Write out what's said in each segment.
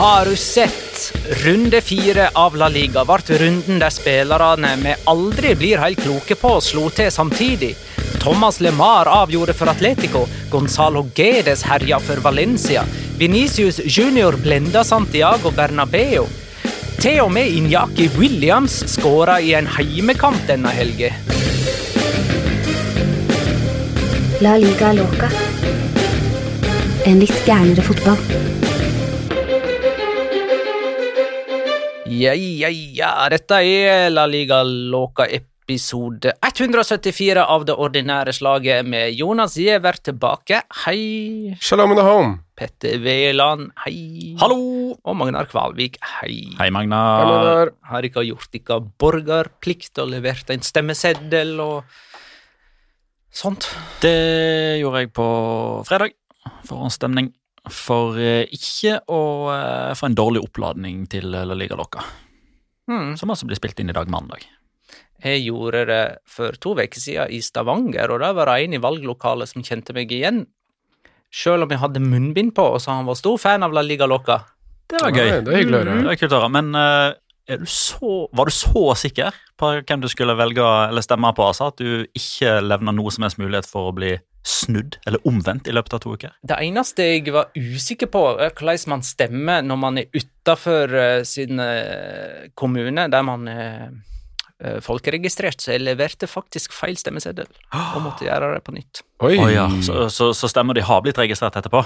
Har du sett? Runde fire av La Liga ble runden der spillerne vi aldri blir helt kloke på, slo til samtidig. Thomas LeMar avgjorde for Atletico, Gonzalo Guedes herja for Valencia, Venicius Junior blenda Santiago Bernabeu. Til og med Inyaki Williams skåra i en heimekamp denne helga. La liga loca. En litt gærnere fotball. Ja, ja, ja. Dette er La Liga Låka episode 174 av det ordinære slaget med Jonas Giæver tilbake. Hei. Shalom in the home. Petter Veland. Hei. Hallo! Og Magnar Kvalvik. Hei. Hei, Magnar. Der. Har ikke gjort dere borgerplikt og levert en stemmeseddel og sånt. Det gjorde jeg på fredag. Forhåndsstemning. For eh, ikke å eh, få en dårlig oppladning til La Liga Loca. Mm. Som altså blir spilt inn i dag mandag. Jeg gjorde det for to uker siden i Stavanger, og da var det en i valglokalet som kjente meg igjen. Selv om jeg hadde munnbind på og sa han var stor fan av La Liga Loca. Det var Nei, gøy. det er hyggelig å høre. Det er kult å høre. Men eh, er du så, var du så sikker på hvem du skulle velge eller stemme på, altså, at du ikke levna noe som helst mulighet for å bli snudd eller omvendt i løpet av to uker? Det eneste jeg var usikker på, er hvordan man stemmer når man er utafor sin eh, kommune, der man er eh, folkeregistrert. Så jeg leverte faktisk feil stemmeseddel og måtte gjøre det på nytt. Oi. Oh, ja, så, så, så stemmer de har blitt registrert etterpå?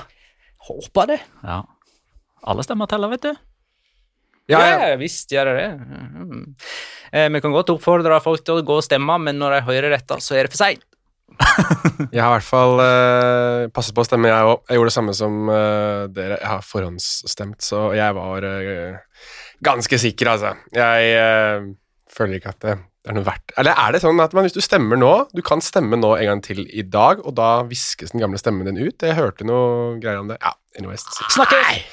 Håper det. Ja. Alle stemmer teller, vet du. Ja, ja. Ja, visst gjør jeg det. Mm. Eh, Vi kan godt oppfordre folk til å gå og stemme, men når de hører dette, så er det for seint. Jeg har i hvert fall uh, passet på å stemme, jeg òg. Jeg gjorde det samme som uh, dere. Jeg har forhåndsstemt, så jeg var uh, ganske sikker, altså. Jeg føler ikke at det, det er noe verdt Eller er det sånn at man, hvis du stemmer nå Du kan stemme nå en gang til i dag, og da viskes den gamle stemmen din ut? Jeg hørte noe greier om det. Ja, anyways. Snakkes!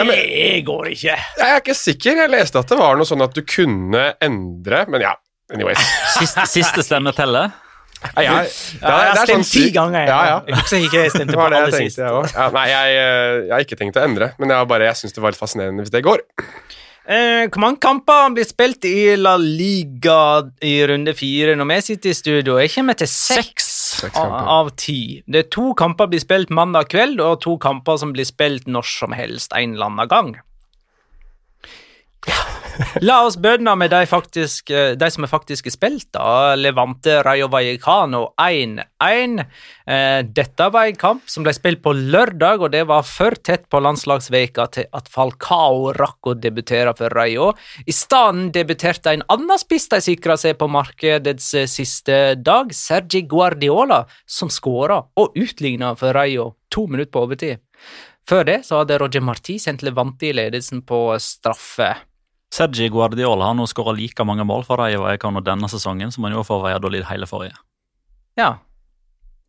Det går ikke! Jeg er ikke sikker. Jeg leste at det var noe sånn at du kunne endre, men ja. Anyways. Siste, siste stemme teller. Ja, jeg, Ja, jeg har stemt ti ganger. Ja, ja. Jeg husker ikke jeg stemte på det aller sist. jeg. Ja, nei, jeg, eh, jeg har ikke tenkt å endre, men jeg, bare, jeg syns det var litt fascinerende hvis det går. Eh, hvor mange kamper blir spilt i La Liga i runde fire når vi sitter i studio? Jeg kommer til seks Seks av, ti. Det er to kamper blir spilt mandag kveld, og to kamper som blir spilt når som helst en eller annen gang. La oss bønne med de, faktisk, eh, de som er faktisk spilt. da. Levante Rayo Vallecano 1-1. Eh, Dette var en kamp som ble spilt på lørdag, og det var for tett på landslagsveka til at Falcao rakk å debutere for Rayo. I stedet debuterte en annen spiss de sikra seg på markedets eh, siste dag, Sergi Guardiola, som skåra og utligna for Rayo to minutter på overtid. Før det så hadde Roger Marti sendt Levante i ledelsen på straffe. Sergi Guardiola har nå skåra like mange mål for Rayo Vallecano denne sesongen som han gjorde for Valladolid hele forrige. Ja.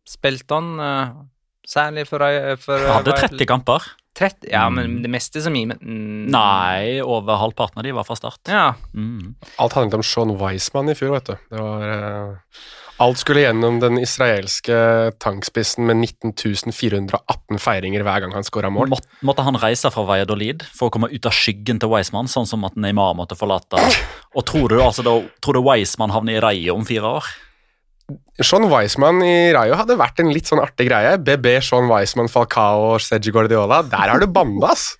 Spilte han uh, særlig for, Rayo- for eh, Hadde 30 kamper. 30? Ja, men det meste som gir men, mm, Nei, over halvparten av de var fra start. Ja. Mm. Alt handlet om Sean Weisman i fjor, vet du. Det var eh, Alt skulle gjennom den israelske tankspissen med 19.418 feiringer hver gang han skåra mål. Måtte, måtte han reise fra Valladolid for å komme ut av skyggen til Weisman, sånn som at Neymar måtte forlate? Og tror du altså da, tror du Weissmann havner i Rayo om fire år? Sean Weisman i Rayo hadde vært en litt sånn artig greie. BB, Sean Weisman, Falcao og Sergi Guardiola. Der har du banda, ass!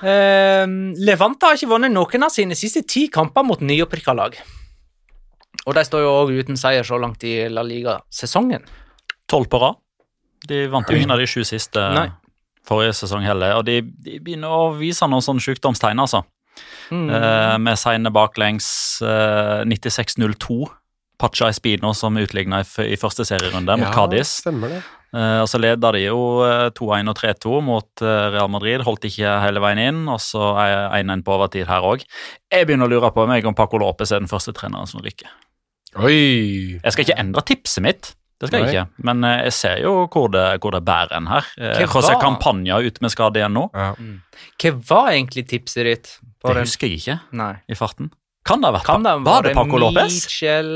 Uh, Levante har ikke vunnet noen av sine siste ti kamper mot nyopprykka lag. Og de står jo òg uten seier så langt i La Liga-sesongen. Tolv på rad. De vant jo ingen av de sju siste Nei. forrige sesong heller. Og de, de begynner å vise noen sånne sykdomstegn, altså. Mm. Eh, med seine baklengs eh, 96-02. Pacha Espino som utligna i, i første serierunde mot Cádiz. Eh, og så leda de jo eh, 2-1 og 3-2 mot eh, Real Madrid. Holdt ikke hele veien inn, og så er 1-1 på overtid her òg. Jeg begynner å lure på meg om Paco Lopez er den første treneren som ryker. Oi! Jeg skal ikke endre tipset mitt, det skal jeg ikke. Men eh, jeg ser jo hvor det, hvor det bærer en her. Eh, Hva José var- Campagna ute med skade igjen nå. Ja. Hva var egentlig tipset ditt? på Det den? husker jeg ikke Nei. i farten. Kan det ha vært Kan det Var det Paco Lopez? Michel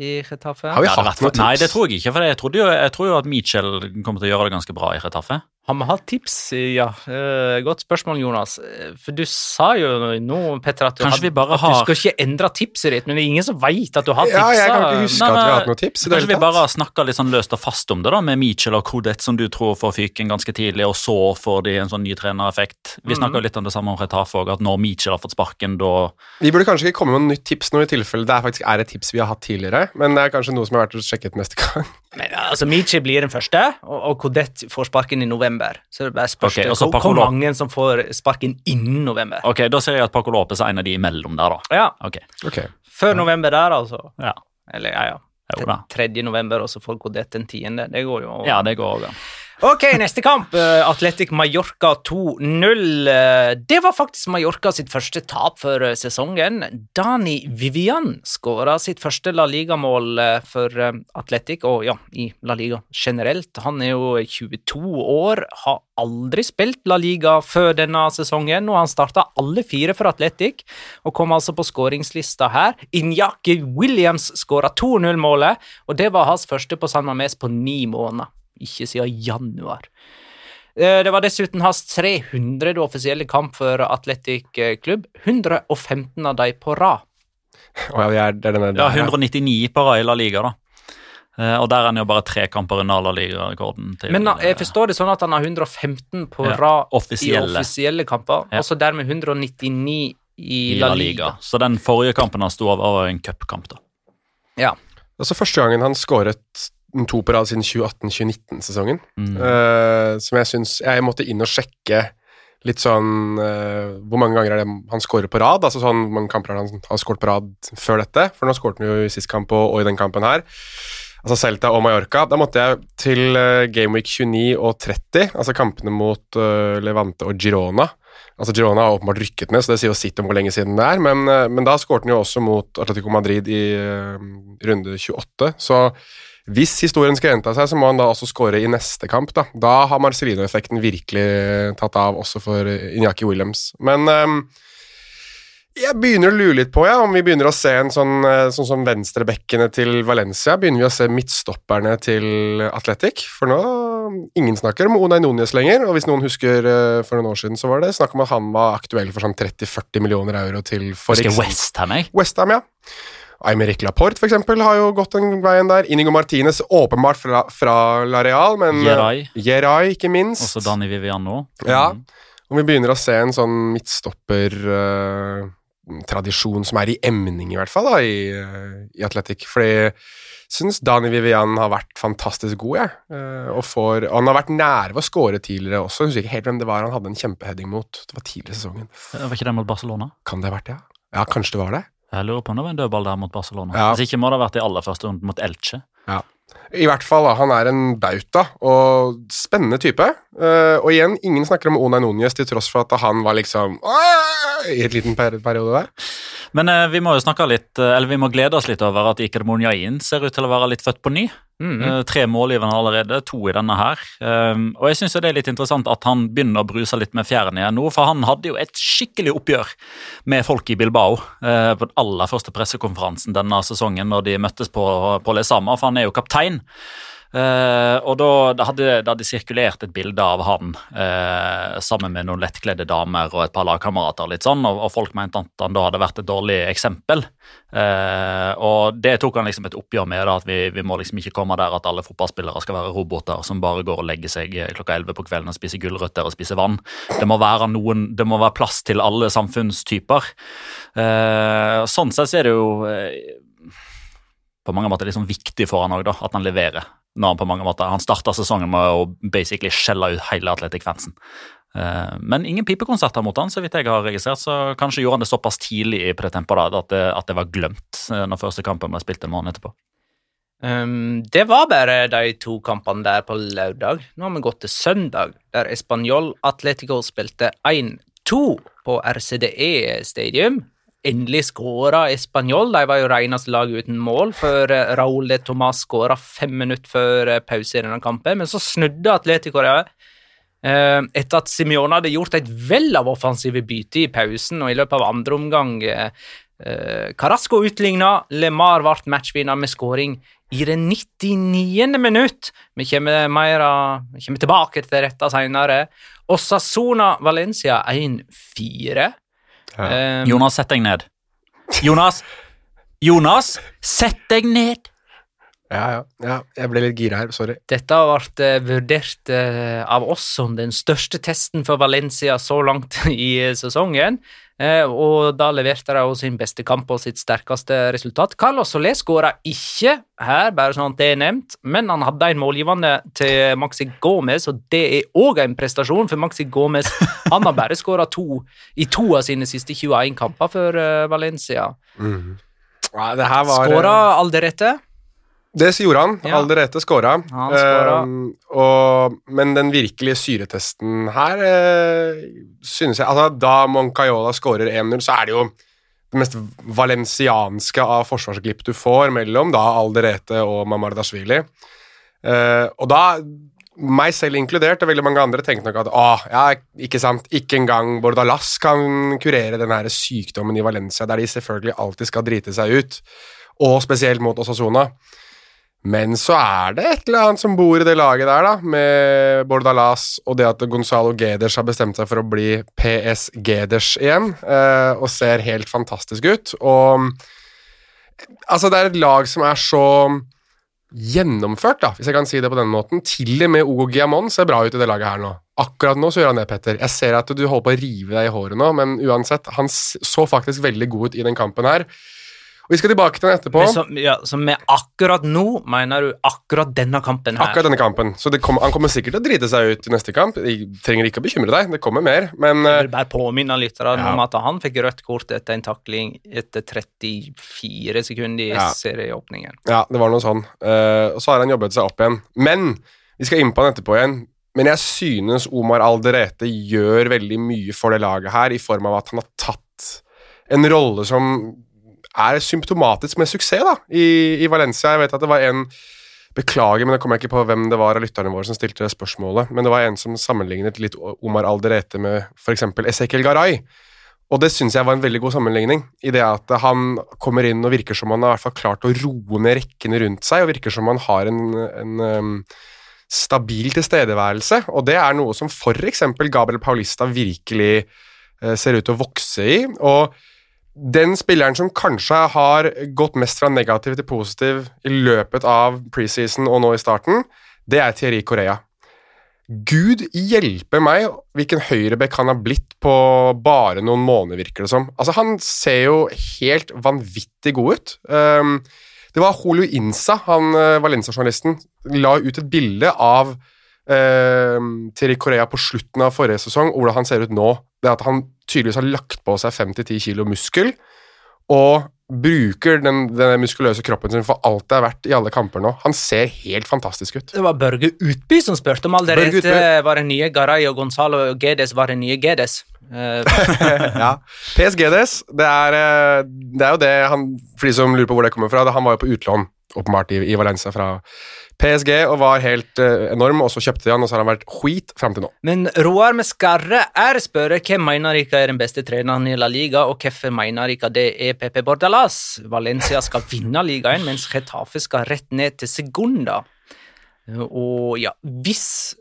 i Getafe? Har vi hatt noen tips? Nei, det tror jeg ikke. For jeg, trodde jo, jeg tror jo at Mitchell kommer til å gjøre det ganske bra i Retafe. Har vi hatt tips? Ja. Eh, godt spørsmål, Jonas. Eh, For du sa jo nå, Petter, at du, had- vi bare at du skal ikke endre tipset ditt, men det er ingen som veit at du har tipsa. Ja, jeg kan ikke huske Nei, at vi har hatt noen tips. Kanskje vi bare har snakka litt sånn løst og fast om det, da, med Mitchell og Codet, som du tror får fyken ganske tidlig, og så får de en sånn ny trenereffekt. Vi mm. snakka litt om det samme om Retafe òg, at når Mitchell har fått sparken, da Vi burde kanskje ikke komme med noe nytt tips nå, i tilfelle det er faktisk er et tips vi har hatt tidligere. Men det er kanskje noe som er verdt å sjekke ut neste gang. Men altså, Michel blir den første, og, og Kodett får sparken i november. Så det bare spørs Ok, det og så hvor, Paco hvor mange som får sparken innen november. Ok, da ser jeg at Paco Lopez er en av de imellom der, da. Ja, Ok, Okay. Før november der, altså. ja. Eller ja, ja. Jo da. 3. november, og så får Godet den 10. Det går jo Ja, det går òg an. Ok, neste kamp. eh, Atletic Mallorca 2-0. Eh, Det var faktisk Mallorca sitt første tap for eh, sesongen. Dani Vivian skåra sitt første La Liga-mål for Atletic, og ja, i La Liga generelt. Han er jo 22 år, har aldri spilt La Liga før denne sesongen, og han starta alle fire for Atletic, og kom altså på skåringslista her. Inyaki Williams skåra 2-0-målet, og det var hans første på San Mames på ni måneder ikke siden januar. Eh, Det var dessuten hans 300. offisielle kamp for Atletic eh, klubb. 115 av de på rad. Oh, ja, det er Ja, 199 på rad i La Liga, da. Eh, Og der er han jo bare tre kamper unna La Liga-rekorden. Men jeg forstår det sånn at han har 115 på Ja, rad offisielle. i offisielle kamper, Ja. og så dermed 199 i, i La Liga. Så den forrige kampen han sto over, var en cupkamp, da. Ja. Altså første gangen han skåret to på rad siden 2018-2019-sesongen. Mm. Uh, som jeg syns Jeg måtte inn og sjekke litt sånn uh, Hvor mange ganger er det han skårer på rad? Altså sånn mange kamper har han har skåret på rad før dette? For nå skåret han jo i sist kamp og, og i den kampen her. Altså Celta og Mallorca. Da måtte jeg til uh, Gameweek 29 og 30, altså kampene mot eh, Levante og Girona. Altså Girona har åpenbart rykket ned, så det sier jo sitt om hvor lenge siden det er. Men, eh, men da skåret han jo også mot Atletico Madrid i eh, runde 28. Så hvis historien skal gjenta seg, så må han da også skåre i neste kamp. Da Da har Marcelino-effekten virkelig tatt av, også for Inyaki Williams. Men um, jeg begynner å lure litt på ja, om vi begynner å se en sånn, eh, sånn som venstrebekkene til Valencia. Begynner vi å se midtstopperne til Athletic? For nå Ingen snakker om Onay Núñez lenger, og hvis noen husker eh, for noen år siden, så var det snakk om at han var aktuell for sånn 30-40 millioner euro til for Husker Westham, jeg. Westham, ja. Aymeric Laporte, for eksempel, har jo gått den veien der. Inigo Martinez, åpenbart fra, fra La Real, men Geray. Geray, ikke minst. Også Dani Viviano. Ja. Mm. om vi begynner å se en sånn midtstopper-tradisjon som er i emning, i hvert fall, da, i, uh, i Atletic. Fordi jeg syns Dani Vivian har vært fantastisk god, jeg. Eh, og, og han har vært nære ved å score tidligere også. Jeg husker ikke helt hvem det var han hadde en kjempeheading mot. Det var tidligere i sesongen. Var ikke det mot Barcelona? Kan det ha vært det? Ja, ja kanskje det var det? Jeg lurer på om det var en dødball der mot Barcelona. Ja. Hvis ikke må det ha vært i aller første runde mot Elche. Ja. I hvert fall, han er en bauta og spennende type. Eh, og igjen, ingen snakker om Onay Núñez til tross for at han var liksom i et liten per periode der. Men eh, vi må jo snakke litt, eh, eller vi må glede oss litt over at Iker Monjain ser ut til å være litt født på ny. Eh, tre målgivende allerede, to i denne her. Um, og jeg syns det er litt interessant at han begynner å bruse litt med fjærene igjen nå, for han hadde jo et skikkelig oppgjør med folk i Bilbao eh, på den aller første pressekonferansen denne sesongen når de møttes på, på Lesama, for han er jo kaptein. Eh, og da da hadde det sirkulert et bilde av han uh, sammen med noen lettkledde damer og et par lagkamerater, litt sånn, og, og folk mente at han da hadde vært et dårlig eksempel. Uh, og det tok han liksom et oppgjør med, da, at vi, vi må liksom ikke komme der at alle fotballspillere skal være roboter som bare går og legger seg klokka 11 på kvelden og spiser gulrøtter og spiser vann. Det må være, noen, det må være plass til alle samfunnstyper. Sånn sett så er det jo på mange måter liksom viktig for han da, at han leverer. Når han på mange måter, han starta sesongen med å basically skjelle ut hele Atletic-fansen. Eh, Men ingen pipekonserter mot han, så vidt jeg har registrert, så kanskje gjorde han det såpass tidlig i det at det, at det var glemt eh, når første kampen ble spilt en måned etterpå. Um, det var bare de to kampene der på lørdag. Nå har vi gått til søndag, der Español Atletico spilte 1-2 på RCDE Stadium. Endelig skåra Español. De var jo reneste lag uten mål før eh, Raúl de Tomàs skåra fem minutter før eh, pause i denne kampen. Men så snudde Atletico eh, Etter at Simione hadde gjort et vell av offensive bytter i pausen, og i løpet av andre omgang Carasco utligna, LeMar ble matchvinner med skåring i det 99. minutt. Vi kommer, mer, vi kommer tilbake til dette senere. Osasona Valencia 1-4. Eh, Jonas, sett deg ned. Jonas! Jonas, sett deg ned! Ja, ja, ja. Jeg ble litt gira her, sorry. Dette har vært uh, vurdert uh, av oss som den største testen for Valencia så langt i uh, sesongen. Eh, og da leverte de sin beste kamp og sitt sterkeste resultat. Carlos Solé skåra ikke her, bare sånn at det er nevnt, men han hadde en målgivende til Maxi Gomez, og det er òg en prestasjon, for Maxi Gomez han har bare skåra to i to av sine siste 21 kamper for eh, Valencia. Var Skåra Alderete. Det gjorde han. Ja. Alderete. Ehm, og, men den virkelige syretesten her uh, synes jeg altså, Da Moncayola scorer 1-0, så er det jo det mest valensianske av forsvarsglipp du får mellom da Alderete og Mamardashvili. Uh, og da, meg selv inkludert, og veldig mange andre tenkte nok at åh, ja, ikke sant, ikke engang Bordalas kan kurere den her sykdommen i Valencia, der de selvfølgelig alltid skal drite seg ut, og spesielt mot Osasuna. Men så er det et eller annet som bor i det laget der, da, med Bordalas og det at Gonzalo Geders har bestemt seg for å bli PS Geders igjen, eh, og ser helt fantastisk ut. Og altså, det er et lag som er så gjennomført, da, hvis jeg kan si det på denne måten. Til og med Ogo Giamon ser bra ut i det laget her nå. Akkurat nå så gjør han det, Petter. Jeg ser at du holder på å rive deg i håret nå, men uansett, han så faktisk veldig god ut i den kampen her. Vi skal tilbake til den etterpå. Men så, ja, så med akkurat nå mener du akkurat denne kampen her? Akkurat denne kampen. Så det kom, han kommer sikkert til å drite seg ut i neste kamp. Jeg trenger ikke å bekymre deg, det kommer mer. Men Jeg eh, vil bare påminne lytterne Ja. om at han fikk rødt kort etter en takling etter 34 sekunder i Ja. serieåpningen. ja, det var noe sånn. Uh, og så har han jobbet seg opp igjen. Men vi skal inn på han etterpå igjen. Men jeg synes Omar Alderete gjør veldig mye for det laget her, i form av at han har tatt en rolle som er symptomatisk med suksess da, i, i Valencia. Jeg vet at det var en Beklager, men jeg kommer ikke på hvem det var av lytterne våre som stilte spørsmålet, men det var en som sammenlignet litt Omar Alderete med f.eks. Ezekiel Garay. Og det syns jeg var en veldig god sammenligning, i det at han kommer inn og virker som han har hvert fall klart å roe ned rekkene rundt seg, og virker som han har en, en um, stabil tilstedeværelse, og det er noe som f.eks. Gabriel Paulista virkelig uh, ser ut til å vokse i. og den spilleren som kanskje har gått mest fra negativ til positiv i løpet av preseason og nå i starten, det er Thierry Korea. Gud hjelpe meg hvilken høyrebekk han har blitt på bare noen måneder, virker det som. Altså, han ser jo helt vanvittig god ut. Um, det var Holu Insa, han uh, Valencia-journalisten, la ut et bilde av uh, Terry Korea på slutten av forrige sesong, og hvordan han ser ut nå. Det at han tydeligvis har lagt på seg 5-10 kilo muskel, og bruker den, den muskuløse kroppen sin for alt det er verdt i alle kamper nå. Han ser helt fantastisk ut. Det var Børge Utby som spurte om allerede var det nye Garay og Gonzalo Gedes var det nye Gedes. Eh, ja. PSGDs, det er, eh, det er jo det han For de som lurer på hvor det kommer fra, det, han var jo på utlån åpenbart i, i Valencia fra PSG og var helt uh, enorm, og så kjøpte de han, og så har han vært skit fram til nå. Men Roar skarre er spørre hvem mener dere er den beste treneren i La Liga, og hvorfor mener dere det er Pepe Bordalas? Valencia skal vinne ligaen, mens Getafe skal rett ned til Segunda. Og ja, hvis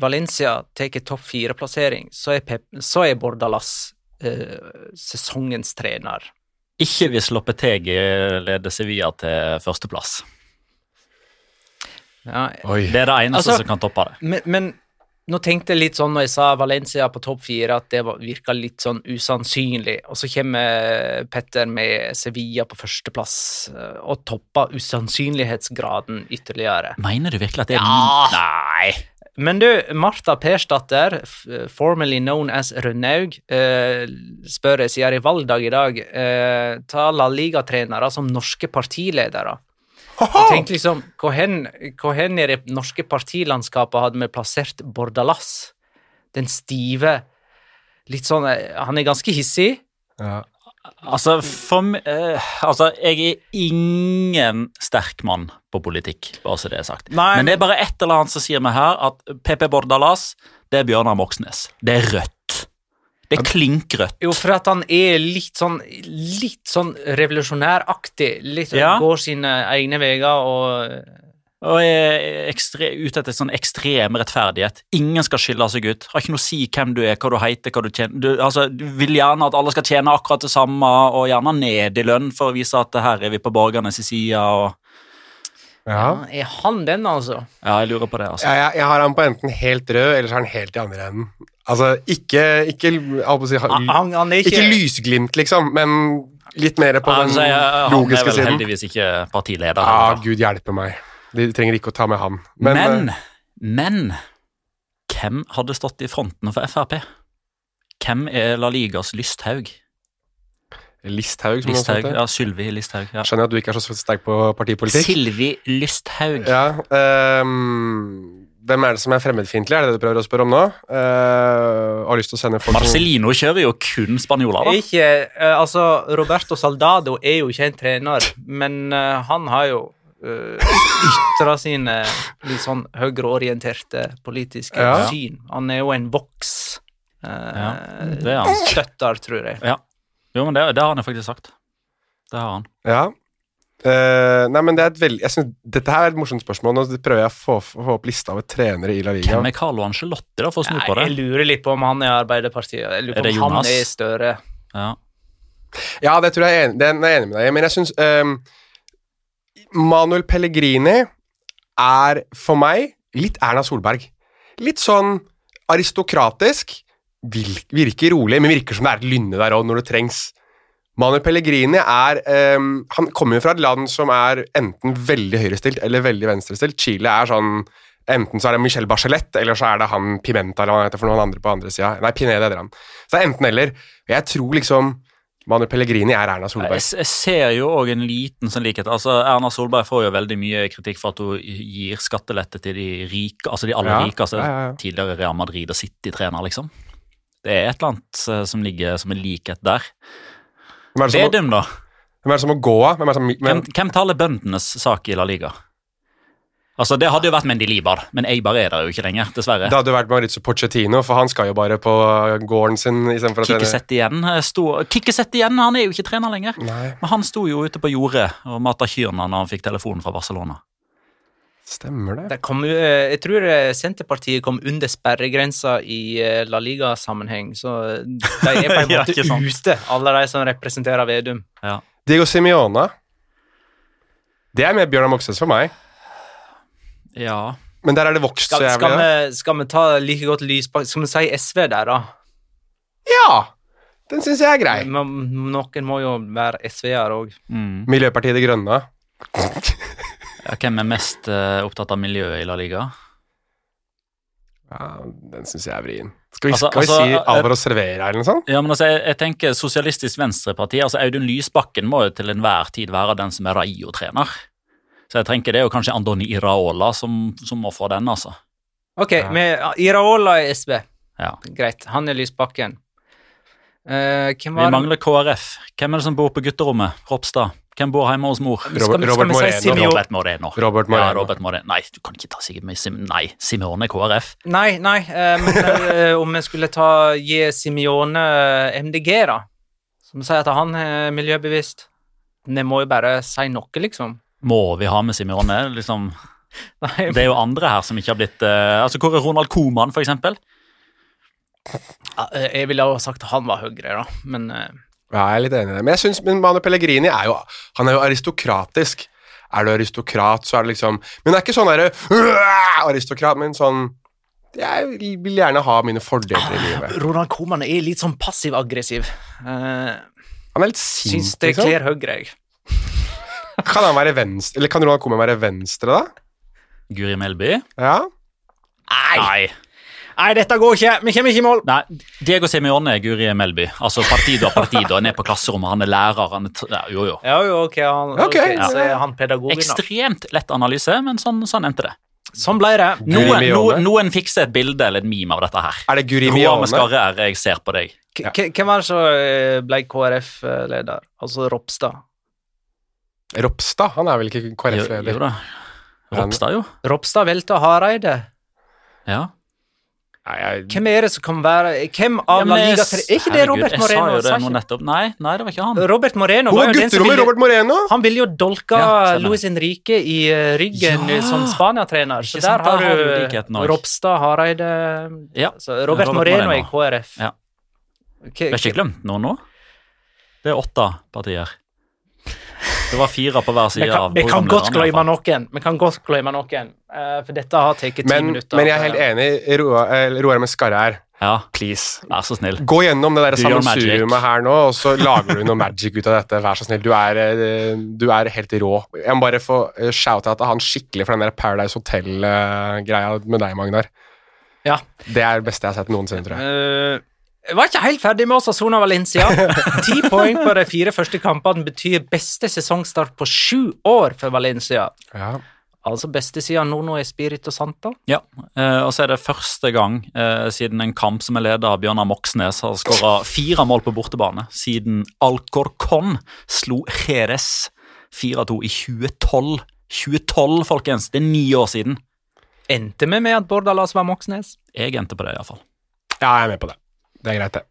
Valencia tar topp fire-plassering, så, så er Bordalas eh, sesongens trener. Ikke hvis Lopetegi leder Sevilla til førsteplass. Ja, Oi. Det er det eneste Altså- som kan toppe det. Men, men nå tenkte jeg litt sånn når jeg sa Valencia på topp fire, at det var- virka litt sånn usannsynlig. Og så kommer Petter med Sevilla på førsteplass eh, og topper usannsynlighetsgraden ytterligere. Mener du virkelig at det er Ja. Nei. Men du, Martha Persdatter, formerly known as Rønnaug, eh, spør jeg siden i valgdag i dag, eh, ta La Liga-trenere som norske partiledere. Jeg tenkte liksom, hvor hen, hvor hen i det norske partilandskapet hadde vi plassert Bordalas? Den stive, litt sånn eh, Han er ganske hissig. Ja. Altså, for eh, altså, jeg er ingen sterk mann på politikk, bare så det er sagt. Nei, Men det er bare et eller annet som sier meg her at PP Bordalas, det er Bjørnar Moxnes. Det er rødt. Det er klinkrødt. Jo, for at han er litt sånn litt sånn revolusjonæraktig. Litt Ja. Går sine egne veier og Og er ekstre, ute etter sånn ekstrem rettferdighet. Ingen skal skille seg ut. Har ikke noe å si hvem du er, hva du heter, hva du tjener. Du, altså, du vil gjerne at alle skal tjene akkurat det samme, og gjerne ned i lønn for å vise at her er vi på borgernes side. Og, Ja. Er han den, altså? ja, jeg lurer på det, altså. Jeg, jeg, jeg har han på enten helt rød, eller så er han helt i andre enden. Altså, ikke, ikke, si, Han, han, han ikke, ikke lysglimt, liksom, men litt mer på den Altså, jeg, han er vel siden. heldigvis ikke partileder. Ja, eller? gud hjelpe meg. De trenger ikke å ta med han. Men, Men, men, eh, hvem hadde stått i frontene for Frp? Hvem er La Ligas Lysthaug? Listhaug, som Listhaug, Listhaug. ja, Sylvi Listhaug. Ja. Skjønner at du ikke er så sterk på partipolitikk. Silvi Lysthaug. Ja, um, hvem er det som er fremmedfiendtlig? Er det det du prøver å spørre om nå? Uh, har lyst til å sende folk som- Marcelino kjører jo kun spanjoler, da. ikke uh, Altså, Roberto Saldado er jo ikke en trener, men uh, han har jo uh, ytra sine litt sånn høyreorienterte politiske Ja. syn. Han er jo en voks uh, Ja, det er han. Støtter, tror jeg. Ja. Jo, men det, det har han jo faktisk sagt. Det har han. Ja. Uh, nei, men det er et veldig jeg synes, Dette her er et morsomt spørsmål. Nå prøver jeg å få, få opp lista over trenere i La Liga. Hvem er Carlo Angelotti, da, for å snu på det? jeg lurer litt på om han er Arbeiderpartiet. Jeg lurer Er på det om han er Støre. Ja. Ja, det tror jeg er enig, det er jeg enig med deg i, men jeg syns ehm, Manuel Pellegrini er for meg litt Erna Solberg. Litt sånn aristokratisk. Virker rolig, men virker som det er et lynne der òg når det trengs. Manuel Pellegrini er um, Han kommer jo fra et land som er enten veldig høyrestilt eller veldig venstrestilt. Chile er sånn Enten så er det Michel Bachelet, eller så er det han Pimenta eller hva han heter for noen andre på andre sida. Nei, Pineda heter han. Så det er enten eller. Jeg tror liksom Manuel Pellegrini er Erna Solberg. Jeg, jeg ser jo òg en liten sånn likhet. Altså, Erna Solberg får jo veldig mye kritikk for at hun gir skattelette til de rike, altså de aller Ja, rikeste. ja, ja, ja. Tidligere Real Madrid og City-trener, liksom. Det er et eller annet eh, som ligger som en likhet der. Er Vedum, da? hvem er det som må gå av? Hvem, hvem, hvem taler bøndenes sak i La Liga? Altså, Det hadde jo vært Mendy Libar, men Eibar er der jo ikke lenger, dessverre. det hadde jo vært Maurizio Pochettino, for han skal jo bare på gården sin istedenfor å trene. Kikkesett igjen. eh, Kikkesett igjen, han er jo ikke trener lenger. Nei, Men han sto jo ute på jordet og mata kyrne når han fikk telefonen fra Barcelona. stemmer det? Det kom, eh, jeg tror eh, Senterpartiet kom under sperregrensa i La Liga-sammenheng, så de er på en måte ikke ute, alle de som representerer Vedum. Ja. Diego Simione. Det er mer Bjørnar Moxnes for meg. Ja. Men der er det vokst så jævlig. skal, vi, skal vi ta like godt Lysbakken Skal vi si SV der, da? Ja! Den syns jeg er grei. Men noen må jo være SV-er òg. Mm. Miljøpartiet De Grønne. Ja, hvem er mest uh, opptatt av miljøet i La Liga? Ja, den syns jeg er vrien. Skal vi, Altså- skal vi altså, si Alvaro Alvor og Servera eller noe sånt? Ja, men altså, jeg, jeg tenker Sosialistisk Venstreparti. altså Audun Lysbakken må jo til enhver tid være den som er Raio-trener. Så jeg tenker det er jo kanskje Andoni Iraola som, som må få den, altså. Ok, med Iraola i SV. Ja. Greit. Han er Lysbakken. Uh, hvem Vi mangler KrF. Hvem er det som bor på gutterommet? Ropstad. Hvem bor hjemme hos mor? Skal, vi- skal Robert si Moreno. Robert Moreno. Robert Moreno. Ja, Robert Moreno. Nei, du kan ikke ta med Sim Nei, Simeone KrF. Nei, nei, eh, men eh, om vi skulle ta gi Simione eh, MDG, da? Som sier at han er miljøbevisst. Vi må jo bare si noe, liksom. Må vi ha med Simeone? Liksom, det er jo andre her som ikke har blitt uh, Altså, Hvor er Ronald Koman, for eksempel? Eh, Jeg ville ha sagt han var Høyre, da, men uh... Ja, jeg er litt enig i det. Men jeg synes, men Manu Pellegrini er jo Han er jo aristokratisk. Er du aristokrat, så er det liksom Men det er ikke sånn derre «Åh!» aristokrat, men sånn Jeg vil gjerne ha mine fordeler i livet. Ronald Koman er litt sånn passiv-aggressiv. Uh, Han er litt sint, Syns det liksom. kler Høyre, jeg. Kan han være venstre Eller kan Ronald Koeman være venstre, da? Guri Melby? Ja? Nei. Nei. Nei, dette går ikke. Vi kommer ikke i mål. Nei, Diego Semione er Guri Melby. Altså Partido a Partido. Han er på klasserommet, han er lærer. Han er ja, jo, jo. Ja, jo, ok, han, Ok, ok, ja. så er han pedagogen, da. Ekstremt lett analyse, men sånn, sånn endte det. Sånn ble det. Noen, noen, noen fikser et bilde eller et meme av dette her. Er det Guri Mione? skarre er jeg ser på deg. K- Hvem var det som eh, ble KrF-leder? Altså Ropstad. Ropstad? Han er vel ikke Jo, jo KrF-leder? da. Ropstad, jo. Ropstad velta Hareide. Ja. Nei, jeg Hvem er det som kan være Hvem av Ja, La men jeg- Liga. Er ikke det herregud, Robert Jeg Moreno? sa jo det nå nettopp. Nei, nei, det var ikke han. Robert Moreno Hvor var var jo den som gutterommet? ville Robert Moreno? Han ville jo dolka Ja. Luis Henrique i eh, ryggen Ja. som Spania-trener. Så der har du. Ropstad, Hareide Ja, så Robert, Robert Moreno, Moreno. i KrF. Ja. Ble ikke glemt noen nå? Det er åtte partier. Det var fire på hver side av vi kan godt glemme noen. Vi kan godt glemme noen. eh, for dette har tatt ti minutter. men jeg er helt enig. Roar eh, med skarre her. Ja, Please. vær så snill. Gå gjennom det der sammensuriumet her nå, og så lager du noe magic ut av dette. Vær så snill. Du er, eh, du er helt rå. Jeg må bare få shout at han skikkelig for den der Paradise Hotel-greia med deg, Magnar. Ja. Det er det beste jeg har sett noensinne, tror jeg. Eh, jeg var ikke helt ferdig med Osasona Valencia. Ti poeng på de fire første kampene betyr beste sesongstart på sju år for Valencia. Ja. Altså beste siden Nono Espirito Santa? Ja, eh, og så er det første gang eh, siden en kamp som er ledet av Bjørnar Moxnes har skåra fire mål på bortebane, siden Alcorcon slo Jerez 4-2 i 2012. 2012, folkens! Det er ni år siden. Endte vi med at Bordalas var Moxnes? Jeg endte på det, iallfall. ja, jeg er med på det. Det er greit, det.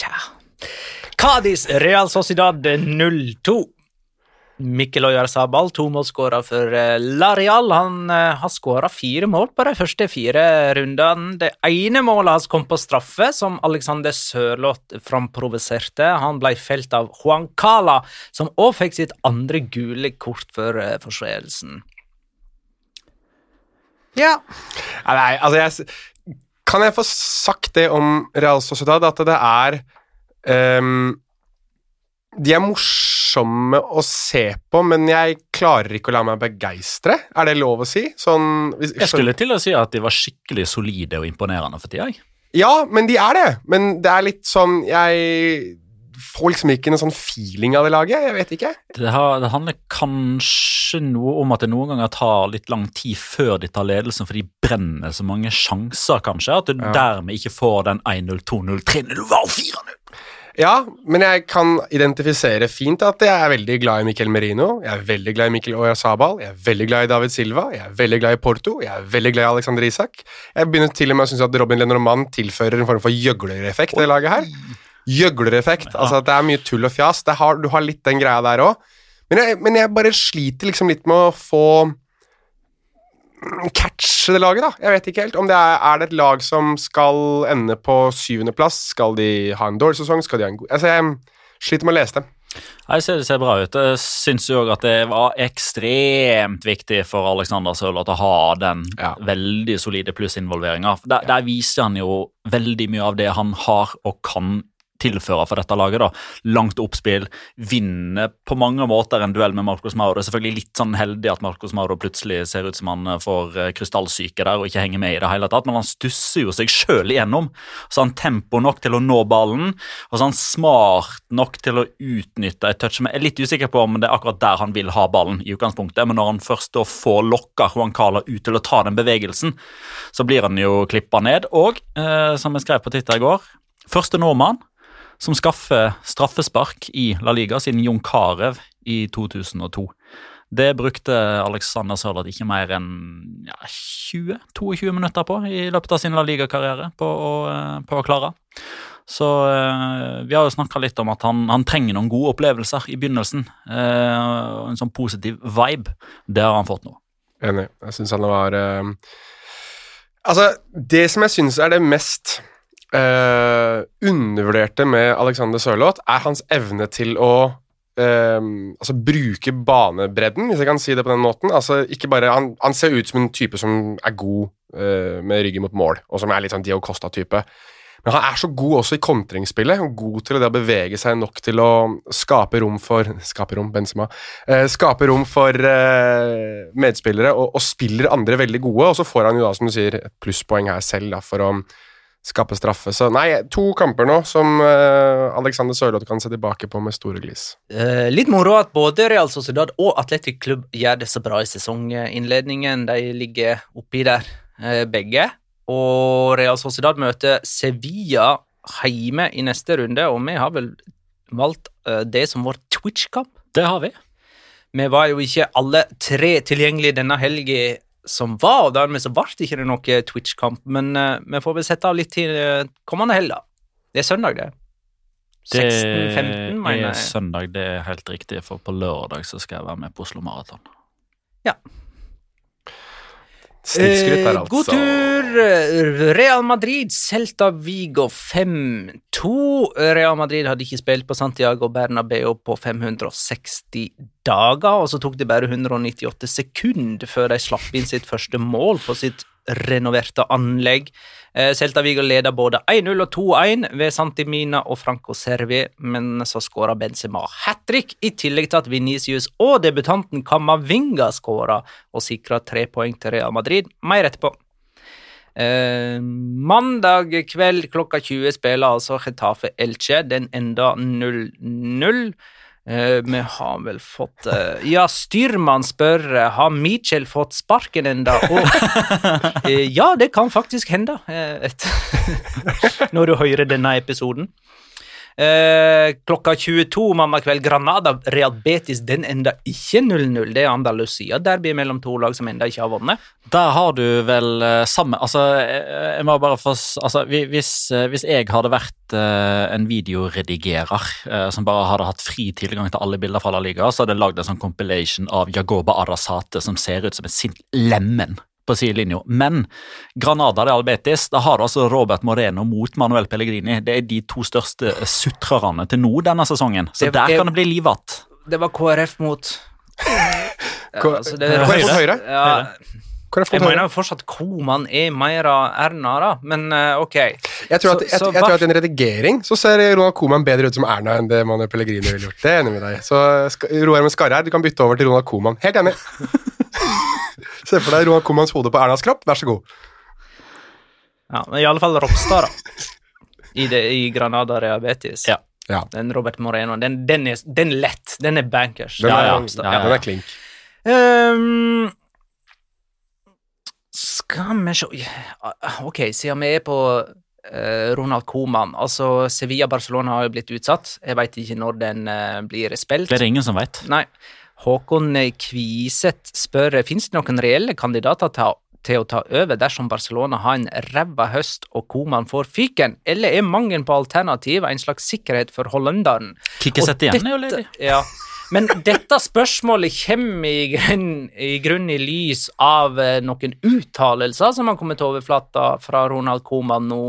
Tja. Cádiz Real Sociedad 0-2. Mikkel Oyarzabal, tomålsskårer for Lareal. La Real. Han eh, har skåra fire mål på de første fire rundene. Det ene målet hans kom på straffe, som Alexander Sørloth framprovoserte. Han ble felt av Juan Cala, som òg fikk sitt andre gule kort for eh, forseelsen. Ja. Ja, Nei, altså jeg, Kan jeg få sagt det om Real Sociedad, at det er um, De er morsomme å se på, men jeg klarer ikke å la meg begeistre. Er det lov å si? Sånn hvis, Jeg skulle til å si at de var skikkelig solide og imponerende for tida. jeg. Ja, men de er det. Men det er litt sånn Jeg får liksom ikke noen sånn feeling av det laget. Jeg vet ikke. Det, har, det handler kanskje noe om at det noen ganger tar litt lang tid før de tar ledelsen, for de brenner så mange sjanser, kanskje, at du Ja. dermed ikke får den 1-0, 2-0, 3-0 og 4-0. Ja, men jeg kan identifisere fint at jeg er veldig glad i Miquel Merino. Jeg er veldig glad i Mikkel Oyasabal. Jeg er veldig glad i David Silva. Jeg er veldig glad i Porto. Jeg er veldig glad i Alexander Isak. Jeg begynner til og med å synes at Robin Lenormand tilfører en form for gjøglereffekt til det laget her. Gjøglereffekt. Altså at det er mye tull og fjas. Det har, du har litt den greia der òg. Men, men jeg bare sliter liksom litt med å få mm, catche det laget, da. Jeg vet ikke helt. Om det er, er det et lag som skal ende på syvendeplass? Skal de ha en dårlig sesong? Skal de ha en god Altså, jeg sliter med å lese det. Jeg ser, det ser bra ut. Jeg syns jo at det var ekstremt viktig for Alexander Sørloth å ha den Ja. veldig solide plussinvolveringa. Der, der viser han jo veldig mye av det han har og kan tilføre for dette laget. da. Langt oppspill, vinner på mange måter en duell med Marcos Mauro. Det er selvfølgelig litt sånn heldig at Marcos Mauro plutselig ser ut som han eh, får eh, krystallsyke der og ikke henger med i det hele tatt, men han stusser jo seg sjøl igjennom. Så han tempo nok til å nå ballen, og så han smart nok til å utnytte et touch. Jeg er litt usikker på om det er akkurat der han vil ha ballen, i utgangspunktet, men når han først da får lokka Juan Cala ut til å ta den bevegelsen, så blir han jo klippa ned. Og, eh, som jeg skrev på Twitter i går, første nordmann som skaffer straffespark i La Liga siden Jon Carew i 2002. Det brukte Alexander Sørloth ikke mer enn ja, 20-22 minutter på i løpet av sin La Liga-karriere på, eh, på å klare. Så eh, vi har jo snakka litt om at han, han trenger noen gode opplevelser i begynnelsen. Eh, en sånn positiv vibe. Det har han fått nå. Enig. Jeg syns han var Altså, det som jeg syns er det mest eh, undervurderte med Alexander Sørloth, er hans evne til å eh, altså bruke banebredden, hvis jeg kan si det på den måten. Altså, bare, han, han ser ut som en type som er god eh, med ryggen mot mål, og som er litt sånn Dio Costa-type. Men han er så god også i kontringsspillet, god til det å bevege seg nok til å skape rom for Skape rom, Benzema. Eh, skape rom for eh, medspillere, og, og spiller andre veldig gode. Og så får han jo da, som du sier, et plusspoeng her selv da, for å skape straffe. Så nei, to kamper nå som uh, Alexander Sørloth kan se tilbake på med store glis. Uh, litt moro at både Real Sociedad og Atletic Klubb gjør det så bra i sesonginnledningen. De ligger oppi der, uh, begge. Og Real Sociedad møter Sevilla hjemme i neste runde, og vi har vel valgt det som vår Twitch-kamp. Det har vi. Vi var jo ikke alle tre tilgjengelige denne helga som var, og dermed så ble det ikke noe Twitch-kamp, men uh, vi får vel sette av litt til eh, kommende helg, da. Det er søndag, det. 16-15, Det er jeg. søndag, det er helt riktig, for på lørdag så skal jeg være med på Oslo Maraton. Snikskryt der, altså. God tur! Real Madrid, Celta Vigo 5-2. Real Madrid hadde ikke spilt på Santiago Bernabeu på 560 dager, og så tok det bare 198 sekunder før de slapp inn sitt første mål på sitt renoverte anlegg. Eh, Celta Vigo leder både 1-0 og 2-1 ved Santimina og Franco Servi, men så skåra Benzema hat trick, i tillegg til at Venicius og debutanten Camavinga skåra og sikra tre poeng til Real Madrid. Mer etterpå. Eh, mandag kveld klokka 20 spiller altså Getafe Elche. Den enda 0-0. Eh, vi har vel fått eh, Ja, styrmann spør eh, har Mitchell fått sparken enda. Og ja, det kan faktisk hende når du hører denne episoden. Eh, klokka 22 mandag kveld, Granada Real Betis, den enda ikke 0-0. Det er Andalusia derby mellom to lag som enda ikke har vunnet. Der har du vel eh, samme Altså, eh, jeg må bare få Altså, hvis, hvis jeg hadde vært en videoredigerer som bare hadde hatt fri tilgang til alle bilder fra La Liga, så hadde jeg lagd en sånn compilation av Jagoba Arasate som ser ut som en sint lemen på sidelinja. Men Granada de Albetis, da har du altså Robert Moreno mot Manuel Pellegrini. Det er de to største sutrerne til nå denne sesongen. Så Det- der kan det bli liv igjen. Det var KrF mot ja, altså, det, KrF mot Høyre? Ja, jeg mener jo fortsatt Koman er mer av Erna, da, men eh, ok. Jeg tror, at, Så- jeg, så jeg tror at i en redigering så ser Ronald Koman bedre ut som Erna enn det Manuel Pellegrini ville gjort. Det er enig med deg. Så Roar med Skarre her, du kan bytte over til Ronald Koman. Helt enig. Se for deg Ronald Komans hode på Ernas kropp, vær så god. Ja, men i alle fall Ropstad, da. I, det, i Granada Real Ja. Ja. Den Robert Moreno, den, den, er, den er lett. Den er bankers. Den er, ja. Ja, ja. Den er klink. Um, skal vi se Ok, siden vi er på eh, Ronald Coman. Altså, Sevilla-Barcelona har jo blitt utsatt. Jeg veit ikke når den eh, blir spilt. Det er det ingen som vet. Nei. Håkon Kviseth spør finnes det noen reelle kandidater til, å ta over dersom Barcelona har en ræva høst og Koman får fyken, eller er mangelen på alternativ en slags sikkerhet for hollenderen? Kikkesett igjen er jo ledig. Ja. Men dette spørsmålet kommer i grunn, i grunn i lys av eh, noen uttalelser som har kommet til overflata fra Ronald Koman nå,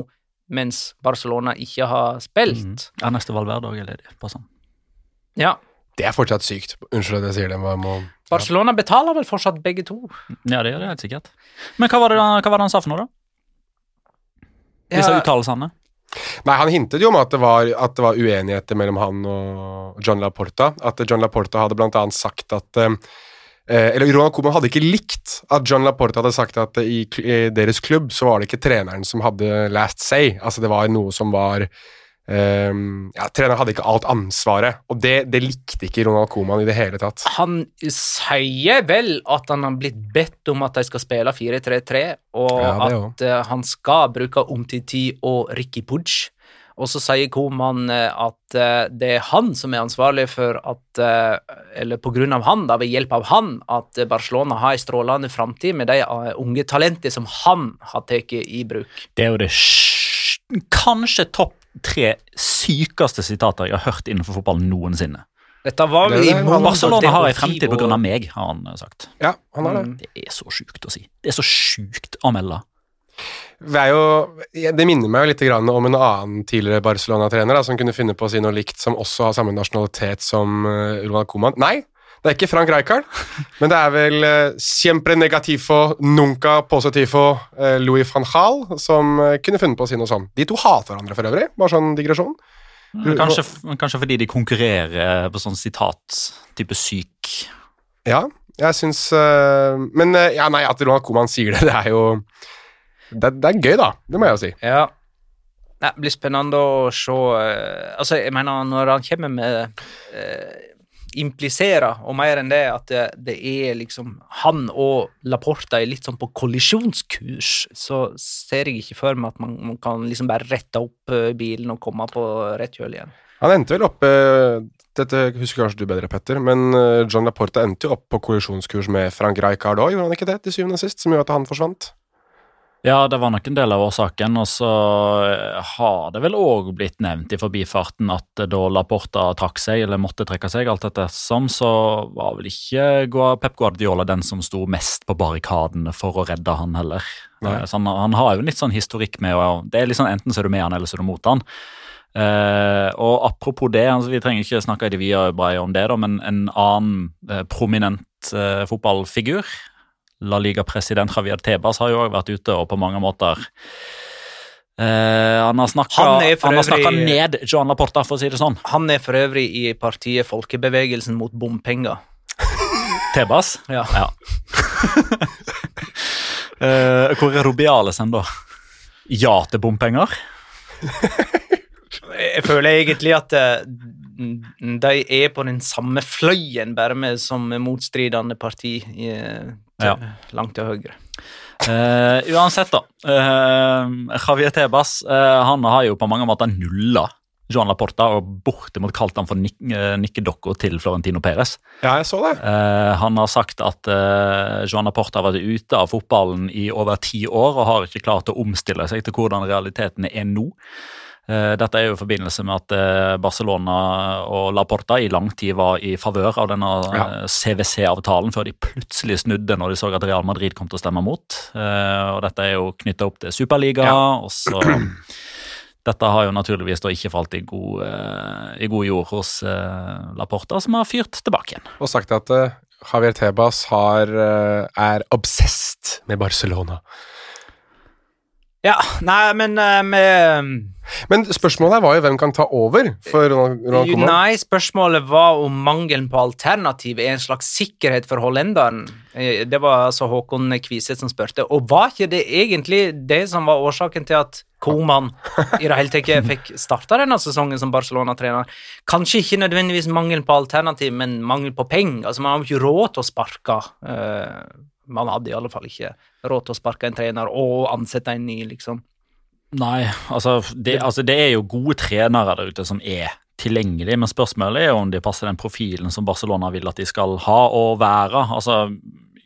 mens Barcelona ikke har spilt. Ja, neste Valverde òg er ledig. bare sånn. Ja. Det er fortsatt sykt. Unnskyld at jeg sier det. men jeg må... Barcelona betaler vel fortsatt begge to? Ja, det gjør det helt sikkert. Men hva var det, hva var det han sa for noe, da? Disse Ja. uttalelsene? Nei, Han hintet jo om at det, var, at det var uenigheter mellom han og John Laporta. At John Laporta hadde blant annet sagt at eh, Eller Ronald Koeman hadde ikke likt at John Laporta hadde sagt at i, i deres klubb så var det ikke treneren som hadde last say. Altså det var noe som var eh, Ja, treneren hadde ikke alt ansvaret. Og det, det likte ikke Ronald Koeman i det hele tatt. Han sier vel at han har blitt bedt om at de skal spille 4-3-3, og Ja, at uh, han skal bruke Omtiti og Ricky Pudge. Og så sier Koman eh, at eh, det er han som er ansvarlig for at Eller på grunn av han, da, ved hjelp av han, at Barcelona har en strålende framtid med de unge talentene som han har tatt i bruk. Det er jo det kanskje topp tre sykeste sitater jeg har hørt innenfor fotball noensinne. Dette var vel Det i er- mål- Barcelona har en fremtid pga. meg, har han eh, sagt. Ja, han har det. Mm. Det er så sjukt å si. Det er så sjukt å melde. Det, er jo, det minner meg jo litt grann om en annen tidligere Barcelona-trener som kunne finne på å si noe likt, som også har samme nasjonalitet som uh, Ronald Coman. Nei, det er ikke Frank Rijkaard, men det er vel uh, siempre negativo, nunca positivo uh, Louis van Gaal som uh, kunne funnet på å si noe sånt. De to hater hverandre for øvrig, bare sånn digresjon. Kanskje, kanskje fordi de konkurrerer på sånn sitat-type syk. Ja, jeg syns Men ja, nei, at Ronald Coman sier det, det er jo det, det er gøy, da. Det må jeg jo si. Ja. Det blir spennende å se eh, Altså, jeg mener, når han kommer med eh, Impliserer, og mer enn det, at det, det er liksom Han og Laporta er litt sånn på kollisjonskurs, så ser jeg ikke for meg at man, man kan liksom bare rette opp eh, bilen og komme på rett kjøl igjen. Han endte vel oppe Dette husker kanskje du bedre, Petter, men eh, John Laporta endte jo opp på kollisjonskurs med Frank Rijkaard òg, gjorde han ikke det, til syvende og sist, som gjorde at han forsvant? Ja, det var nok en del av årsaken, og så eh, har det vel òg blitt nevnt i forbifarten at da Laporta trakk seg, eller måtte trekke seg, alt dette som, så var vel ikke Pep Guardiola den som sto mest på barrikadene for å redde han heller. Eh, Så han, han har jo litt sånn historikk med å Det er litt sånn enten så er du med han, eller så er du mot han. Uh, og apropos det, altså, vi trenger ikke snakke i det videre om det, da, men en annen uh, prominent uh, fotballfigur, La Liga-president Javier Tebas, har jo òg vært ute og på mange måter Uh, Han har snakka ned Joan Laporta, for å si det sånn. Han er for øvrig i partiet Folkebevegelsen mot bompenger. Tebas? Ja. Eh, hvor er Rubiales hen, da? Ja til bompenger? Jeg føler egentlig at eh, de er på den samme fløyen, bare med som motstridende parti i, til, Ja. langt til høyre. Uh, uansett, da. Uh, Javier Tebas uh, han har jo på mange måter nulla Joan Laporta og bortimot kalt han for nik eh, nikkedokka til Florentino Perez. Ja, jeg så det. Eh, han har sagt at eh, Joan Laporta har vært ute av fotballen i over ti år og har ikke klart å omstille seg til hvordan realitetene er nå. Eh, Dette er jo i forbindelse med at eh, Barcelona og La Porta i lang tid var i favør av denne Ja. eh, CWC-avtalen, før de plutselig snudde når de så at Real Madrid kom til å stemme mot. Og Dette er jo knytta opp til Superliga. Ja. og så Dette har jo naturligvis da ikke falt i god, i god jord hos La Laporta, som har fyrt tilbake igjen. Og sagt at Javier Tebas har, er obsessed med Barcelona. Ja, nei, men eh, Men spørsmålet her var jo hvem kan ta over for Ronald, Ronald Koeman? Nei, spørsmålet var om mangelen på alternativ er en slags sikkerhet for hollenderen. Eh, Det var altså Håkon Kviseth som spurte. Og var ikke det egentlig det som var årsaken til at Koman i det hele tatt fikk starta denne sesongen som Barcelona-trener? Kanskje ikke nødvendigvis mangel på alternativ, men mangel på penger. Altså, man har jo ikke råd til å sparke. Uh, man hadde i alle fall ikke råd til å sparke en trener og ansette en ny, liksom. Nei, altså det, altså det er jo gode trenere der ute som er tilgjengelige, men spørsmålet er jo om de passer den profilen som Barcelona vil at de skal ha og være. Altså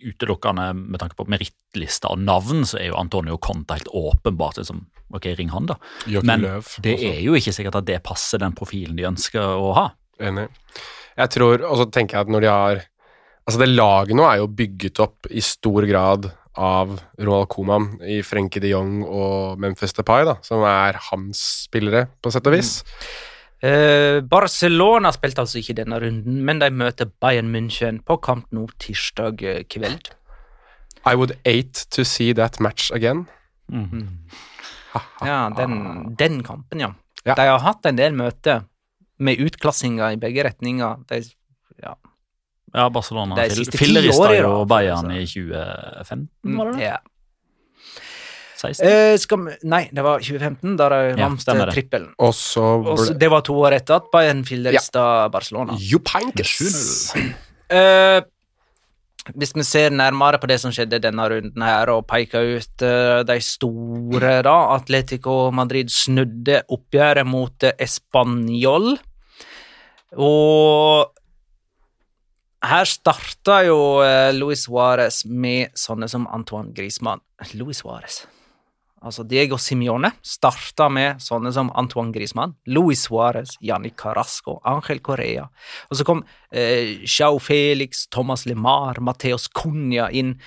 Utelukkende med tanke på merittlista og navn, så er jo Antonio Conte helt åpenbart liksom, Ok, ring han, da. Men det også. er jo ikke sikkert at det passer den profilen de ønsker å ha. Enig. Jeg tror, og så tenker jeg at når de har Altså, det laget nå er jo bygget opp i stor grad av Roald Coman i Frenkie de Jong og Memphis Depay, da, som er hans spillere, på sett og vis. Eh, Barcelona spilte altså ikke denne runden, men de møter Bayern München på kamp nå tirsdag eh, kveld. I would hate to see that match again. Ja, den, den kampen, ja. Ja. De har hatt en del møter med utklassinger i begge retninger. De, ja. Ja, Barcelona De siste ti fillerista år jo Bayern altså. i 2015, var det det? ja. 16? Eh, skal vi Nei, det var 2015, da de Ja, vant stemmer eh, trippelen. Og så ble det var to år etter at Bayern fillerista Barcelona. Jupankes. Eh, hvis vi ser nærmere på det som skjedde denne runden her, og peker ut eh, de store, da Atletico Madrid snudde oppgjøret mot eh, Español. Og her starta jo eh, Luis Suárez med sånne som Antoine Griezmann. Luis Suárez. Altså Diego Simione starta med sånne som Antoine Griezmann, Luis Suárez, Yannick Carrasco, Ángel Correa. Og så kom eh, João Felix, Thomas Lemar, Mateos Cunha inn.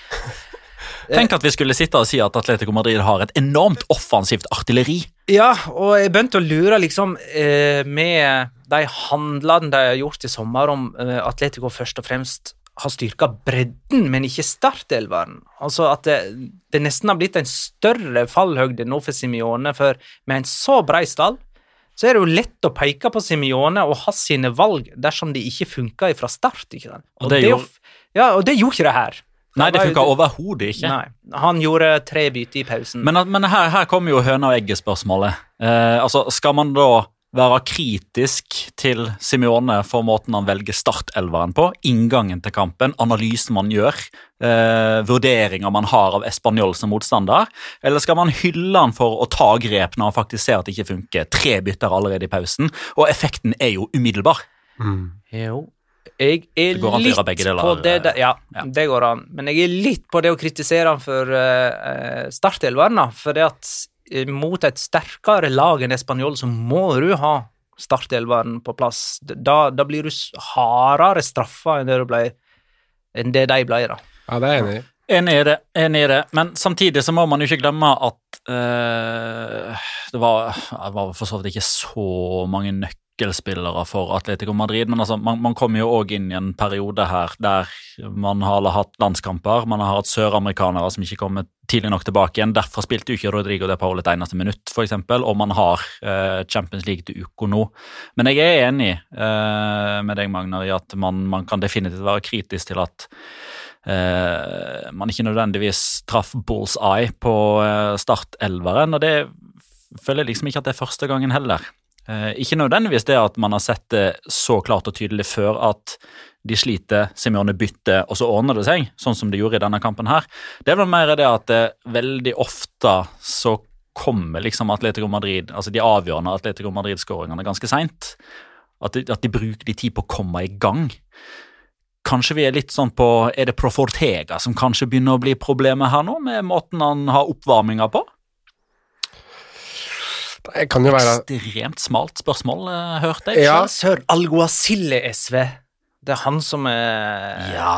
Tenk at vi skulle sitte og si at Atletico Madrid har et enormt offensivt artilleri. Ja, og jeg begynte å lure liksom eh, med de handlene de har gjort i sommer, om eh, Atletico først og fremst har styrka bredden, men ikke startelveren. Altså at det, det nesten har blitt en større fallhøgde nå for Simione, for med en så brei stall så er det jo lett å peke på Simione og ha sine valg dersom de ikke funka fra start. ikke sant? Og det å gjorde- Ja, og det gjorde ikke det her. Nei, det funka overhodet ikke. Nei, Han gjorde tre bytter i pausen. Men, men her, her kommer jo høna og egget-spørsmålet. Eh, altså, skal man da være kritisk til Simione for måten han velger startelveren på, inngangen til kampen, analysen man gjør, eh, vurderinger man har av Español som motstander, eller skal man hylle han for å ta grep når han faktisk ser at det ikke funker? Tre bytter allerede i pausen, og effekten er jo umiddelbar. Jo, jeg er litt deler, på det eh, der, ja, ja. det går an. Men jeg er litt på det å kritisere han for uh, startelveren, da. For det at mot et sterkere lag enn Español, så må du ha startelveren på plass. Da, da blir du hardere straffa enn enn det de ble, da. Ja, det er jeg enig i. Enig i det, enig i det. Men samtidig så må man jo ikke glemme at uh, det var, det var for så vidt ikke så mange nøkkelspillere for Atletico Madrid, men altså, man, man kommer jo òg inn i en periode her der man har hatt landskamper, man har hatt søramerikanere som ikke kommer tidlig nok tilbake igjen. Derfor spilte jo ikke Rodrigo de Paul et eneste minutt, f.eks., og man har eh, Champions League til uka nå. Men jeg er enig eh, med deg, Magnar, i at man, man kan definitivt være kritisk til at eh, man ikke nødvendigvis traff bull's eye på eh, startelveren, og det føler jeg liksom ikke at det er første gangen heller. Eh, ikke nødvendigvis det at man har sett det så klart og tydelig før at de sliter, Simione bytter, og så ordner det seg, sånn som det gjorde i denne kampen her. Det er vel mer det at det veldig ofte så kommer liksom Atletico Madrid, altså de avgjørende Atletico Madrid-skåringene ganske seint. At, de- at de bruker litt tid på å komme i gang. Kanskje vi er litt sånn på Er det Profortega som kanskje begynner å bli problemet her nå, med måten han har oppvarminga på? Det kan jo være Ekstremt smalt spørsmål, eh, hørte jeg. Ja. Sør Alguacille SV. Det er han som er Ja.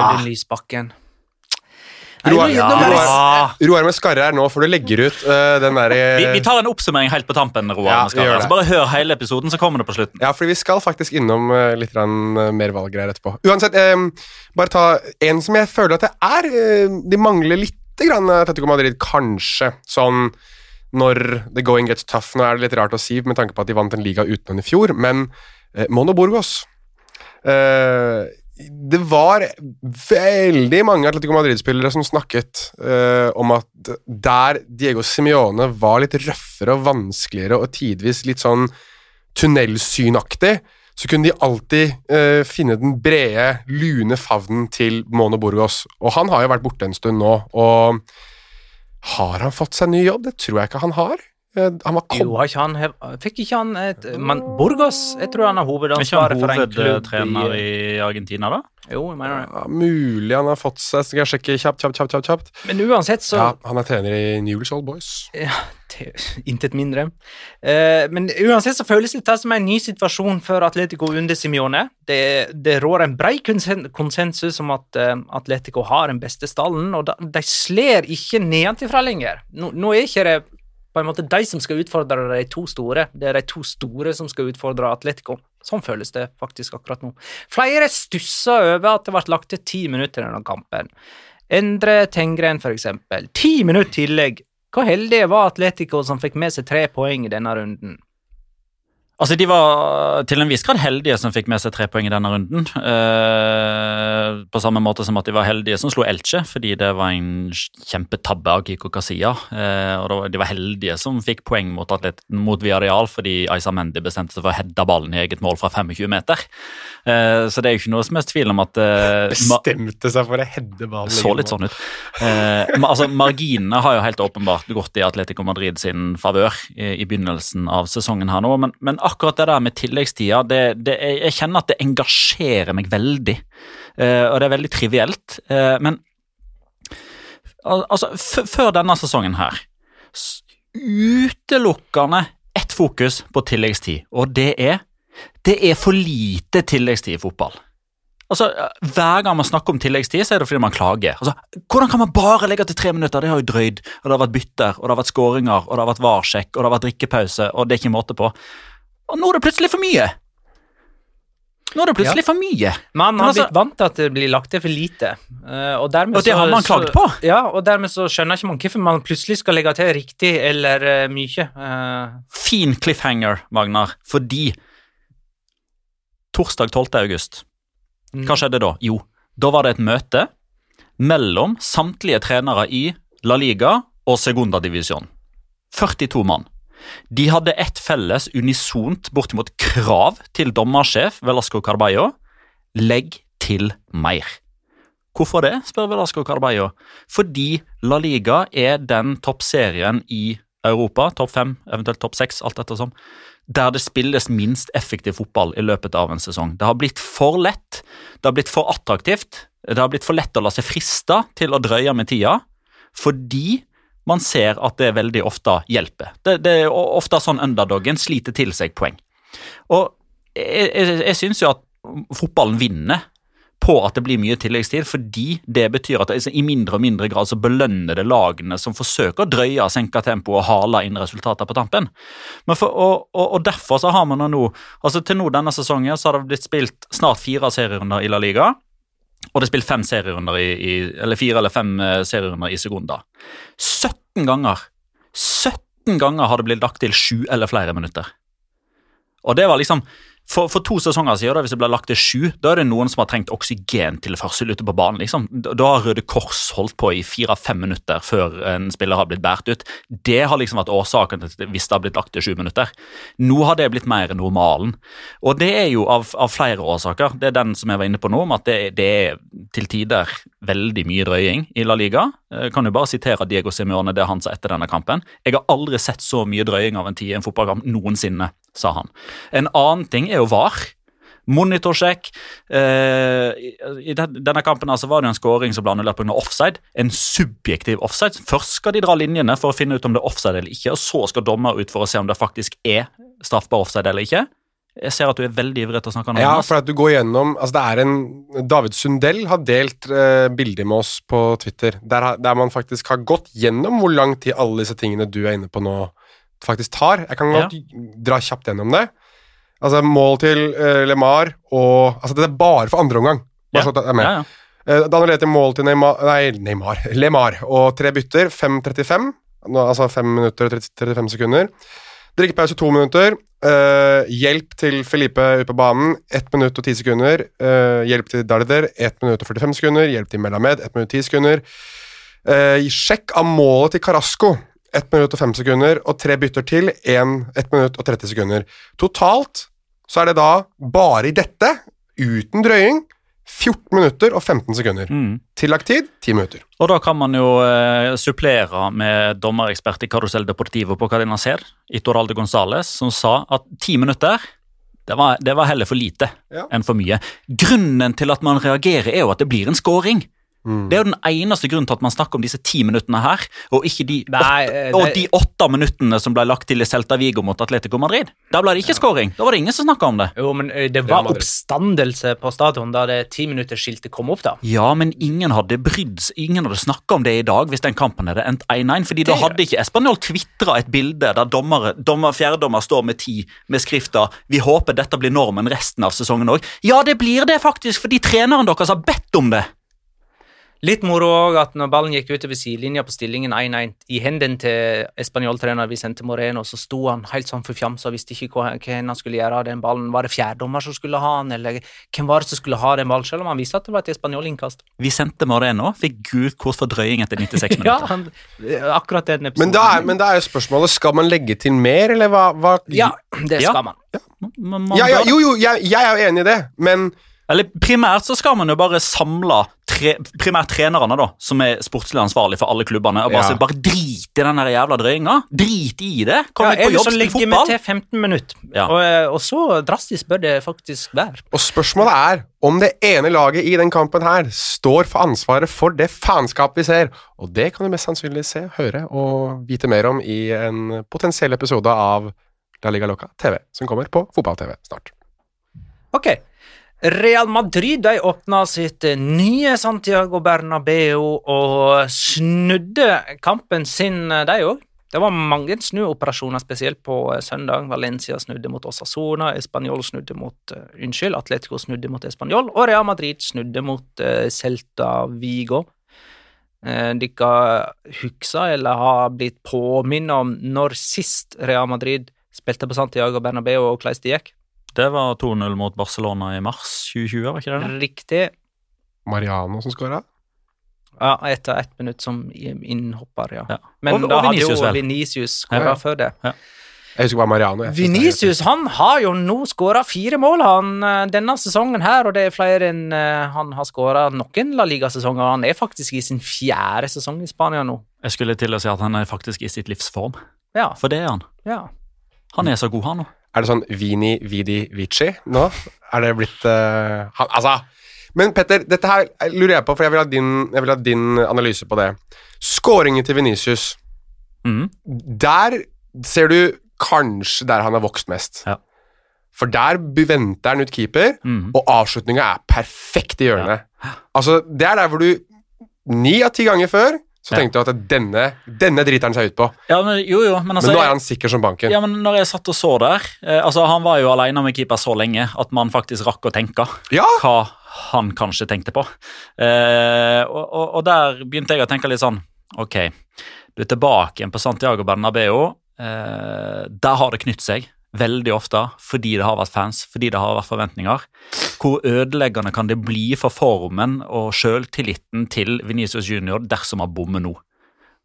Audun Lysbakken. Roar, Ja. Roar, Roar med skarre her nå, for du legger ut uh, den derre Vi, vi tar en oppsummering helt på tampen. Roar. Ja, med det. altså, bare hør hele episoden, så kommer det på slutten. Ja, fordi vi skal faktisk innom uh, litt rann, uh, mer valggreier etterpå. Uansett, um, bare ta en som jeg føler at det er eh, De mangler litt grann Atletico Madrid, kanskje. Sånn når the going gets tough. Nå er det litt rart å si med tanke på at de vant en liga uten henne i fjor, men eh, Mono Burgos eh, Det var veldig mange Atletico Madrid-spillere som snakket eh, om at der Diego Simione var litt røffere og vanskeligere og tidvis litt sånn tunnelsynaktig, så kunne de alltid eh, finne den brede, lune favnen til Mono Burgos. Og han har jo vært borte en stund nå, og har han fått seg ny jobb? Det tror jeg ikke han har. Eh, han var Jo, ikke han hev- Fikk ikke han et Men Burgos? Jeg tror han Er hovedansvaret han for en klubb hovedtrener i i Argentina, da? Jo, jeg mener det. ja, mulig han har fått seg Skal jeg sjekke kjapt, kjapt, kjapt? kjapt. Men uansett, så Ja, han er trener i Newell's Old Boys. Ja, intet mindre. Eh, men uansett så føles det som en ny situasjon for Atletico under Simione. Det, det rår en brei konsensus om at eh, Atletico har den beste stallen, og da, de sler ikke nedenfra lenger. Nå, nå er ikke det på en måte de som skal utfordre de to store. Det er de to store som skal utfordre Atletico. Sånn føles det faktisk akkurat nå. Flere stusser over at det ble lagt til ti minutter i denne kampen. Endre Tengren, for eksempel. Ti minutter tillegg. Hvor heldige var Atletico som fikk med seg tre poeng i denne runden? Altså, De var til en viss grad heldige som fikk med seg tre poeng i denne runden. Eh, på samme måte som at de var heldige som slo Elche, fordi det var en kjempetabbe av Kiko Kasia. Eh, og de var heldige som fikk poeng mot, atlet, mot Viareal, fordi Aisa Mendy bestemte seg for å heade ballen i eget mål fra 25 meter. Eh, så det er jo ikke noe som helst tvil om at eh, Bestemte seg for å heade ballen. Så litt sånn ut. Eh, altså, Marginene har jo helt åpenbart gått i Atletico Madrid sin favør i, i begynnelsen av sesongen her nå, men, men akkurat det der med tilleggstida, det, det, jeg kjenner at det engasjerer meg veldig. Uh, og det er veldig trivielt. Uh, men altså, før denne sesongen her Utelukkende ett fokus på tilleggstid, og det er det er for lite tilleggstid i fotball. Altså, Hver gang man snakker om tilleggstid, så er det fordi man klager. Altså, Hvordan kan man bare legge til tre minutter? Det har jo drøyd. og Det har vært bytter, og det har vært skåringer, og det har vært varsjekk, og det har vært drikkepause, og det er ikke måte på. Og nå er det plutselig for mye! Nå er det plutselig ja. for mye. Man har altså, blitt vant til at det blir lagt til for lite. Uh, og, og, det har man klagd på. Ja, og dermed så skjønner ikke man hvorfor man plutselig skal legge til riktig eller uh, mye. Uh. Fin cliffhanger, Magnar, fordi torsdag 12. august mm. Hva skjedde da? Jo, da var det et møte mellom samtlige trenere i La Liga og Segunda Divisjon. 42 mann. De hadde ett felles, unisont, bortimot krav til dommersjef Velasco Carballo. Legg til mer. Hvorfor det, spør Velasco Carballo. Fordi La Liga er den toppserien i Europa, topp fem, eventuelt topp seks, alt dette som, der det spilles minst effektiv fotball i løpet av en sesong. Det har blitt for lett, det har blitt for attraktivt, det har blitt for lett å la seg friste til å drøye med tida, fordi man ser at det veldig ofte hjelper. Det, det er ofte sånn underdogen sliter til seg poeng. Og jeg, jeg, jeg syns jo at fotballen vinner på at det blir mye tilleggstid, fordi det betyr at det, i mindre og mindre grad så belønner det lagene som forsøker å drøye, senke tempoet og hale inn resultater på tampen. For, og, og, og, derfor så har man nå altså Til nå denne sesongen så har det blitt spilt snart fire serierunder i La Liga. Og det er spilt fem serierunder i, i, eller fire eller fem uh, serierunder i Segunda. 17 ganger 17 ganger har det blitt lagt til sju eller flere minutter. Og det var liksom for, for, to sesonger siden, da, hvis det ble lagt til sju, da er det noen som har trengt oksygen til førsel ute på banen. liksom. Da har Røde Kors holdt på i fire-fem minutter før en spiller har blitt båret ut. Det har liksom vært årsaken til hvis det har blitt lagt til sju minutter. Nå har det blitt mer normalen. Og det er jo av, av, flere årsaker. Det er den som jeg var inne på nå, om at det, det er til tider veldig mye drøying i La Liga. Jeg kan jo bare sitere Diego Simione, det han sa etter denne kampen. Jeg har aldri sett så mye drøying av en tid i en fotballkamp noensinne sa han. En annen ting er jo VAR. Monitorsjekk. Eh, I denne kampen altså var det en skåring som ble annullert pga. offside. En subjektiv offside. Først skal de dra linjene for å finne ut om det er offside eller ikke, og så skal dommer ut for å se om det faktisk er straffbar offside eller ikke. Jeg ser at du er veldig ivrig til å snakke om. Ja, for at du går gjennom, altså det er en, David Sundell har delt eh, bilder med oss på Twitter, der, der, man faktisk har gått gjennom hvor lang tid alle disse tingene du er inne på nå, faktisk tar. Jeg kan godt ja. dra kjapt gjennom det. Altså, mål til eh, LeMar og Altså, det er bare for andre omgang. Bare ja. så at jeg er med. Ja, ja. Eh, Daniel annullerte mål til Neymar Nei, Neymar. LeMar og tre bytter. 5.35. Altså 5 minutter og 35 sekunder. Drikkepause to minutter. Uh, hjelp til Felipe ut på banen, 1 minutt og 10 sekunder. Uh, hjelp til Darder, 1 minutt og 45 sekunder. Hjelp til Melamed, 1 minutt og 10 sekunder. Uh, sjekk av målet til Carasco, 1 minutt og 5 sekunder, og tre bytter til, 1, 1 minutt og 30 sekunder. Totalt så er det da, bare i dette, uten drøying, 14 minutter og 15 sekunder. Mm. Tillagt tid 10 minutter. Og da kan man jo eh, supplere med dommerekspert i Carusel Deportivo på Cadena Ser, Itoralde Gonzales, som sa at 10 minutter det var, det var heller for lite ja. enn for mye. Grunnen til at man reagerer, er jo at det blir en scoring. Det er jo den eneste grunnen til at man snakker om disse ti minuttene her, og ikke de Nei, åtte, eh, og de åtte minuttene som ble lagt til i Celta Vigo mot Atletico Madrid. Da ble det ikke scoring. Da var det ingen som snakka om det. Jo, men det var oppstandelse på stadion da det timinuttersskiltet kom opp, da. Ja, men ingen hadde brydd Ingen hadde snakka om det i dag hvis den kampen hadde endt 1-1. fordi da hadde ikke Espanol tvitra et bilde der dommer, dommer, fjerdedommer står med ti med skrifta 'Vi håper dette blir normen resten av sesongen òg'. Ja, det blir det faktisk, fordi treneren deres har bedt om det. Litt moro òg at når ballen gikk utover sidelinja på stillingen 1-1 i hendene til Español-trener Vicente Moreno, så sto han helt sånn forfjamsa og visste ikke hva, hva han skulle gjøre av den ballen. Var det fjerdommer som skulle ha han, eller hvem var det som skulle ha den ballen, selv om han visste at det var et Español-innkast? Vicente Moreno fikk gult kort for drøying etter 96 Ja, minutter. han, akkurat den episoden. Men da, er, men da er jo spørsmålet Skal man legge til mer, eller hva, hva Ja, det Ja. skal man. Men man ja, ja, bør- Jo, jo, jeg, jeg er jo enig i det, men Eller primært så skal man jo bare samle tre, primært trenerne, da, som er sportslig ansvarlig for alle klubbene, og bare, Ja. si, bare drit i den der jævla drøyinga. Drit i det. Kom Ja, jobb, på jobb, så spill legger vi fotball. til 15 minutter, Ja. og, eh, og så drastisk bør det faktisk være. Og spørsmålet er om det ene laget i den kampen her står for ansvaret for det faenskapet vi ser. Og det kan du mest sannsynlig se, høre og vite mer om i en potensiell episode av La Liga Loca TV, som kommer på fotball-TV snart. Ok. Real Madrid de åpna sitt eh, nye Santiago Bernabeu og snudde kampen sin, eh, de òg. Det var mange snuoperasjoner, spesielt på eh, søndag. Valencia snudde mot Osasona, Español snudde mot uh, Unnskyld, Atletico snudde mot Español, og Real Madrid snudde mot uh, Celta Vigo. Uh, Dere husker eller har blitt påminnet om når sist Real Madrid spilte på Santiago Bernabeu og hvordan det gikk? Det var 2-0 mot Barcelona i mars 2020, var ikke det? det? Riktig. Mariano som skåra. Ja, etter ett minutt som innhopper, ja. Ja. Men Og- da og hadde Vinicius, jo Venicius skåra Ja. før det. Jeg husker bare Mariano. Vinicius han har jo nå skåra fire mål han eh, denne sesongen her, og det er flere enn eh, han har skåra noen La Liga-sesonger. Han er faktisk i sin fjerde sesong i Spania nå. Jeg skulle til å si at han er faktisk i sitt livs form, Ja, for det er han. ja. Han er så god, han nå. Er det sånn Vini Vidi Vici nå? Er det blitt uh, han, Altså Men Petter, dette her lurer jeg på, for jeg vil ha din, vil ha din analyse på det. Skåringen til Venicius, Mm. der ser du kanskje der han har vokst mest. Ja. For der venter han ut keeper, mm. og avslutninga er perfekt i hjørnet. Altså, det er der hvor du Ni av ti ganger før så Ja. tenkte du at denne, denne driter han seg ut på. Ja, men, jo, jo, men altså Men nå er han sikker som banken. Ja, men når jeg satt og så der eh, altså Han var jo alene med keeper så lenge at man faktisk rakk å tenke Ja! hva han kanskje tenkte på. Eh, og, og, og der begynte jeg å tenke litt sånn Ok, du er tilbake igjen på Santiago Bernabeu. Eh, der har det knytt seg veldig ofte fordi det har vært fans, fordi det har vært forventninger. Hvor ødeleggende kan det bli for formen og sjøltilliten til Venezia Junior dersom han bommer nå?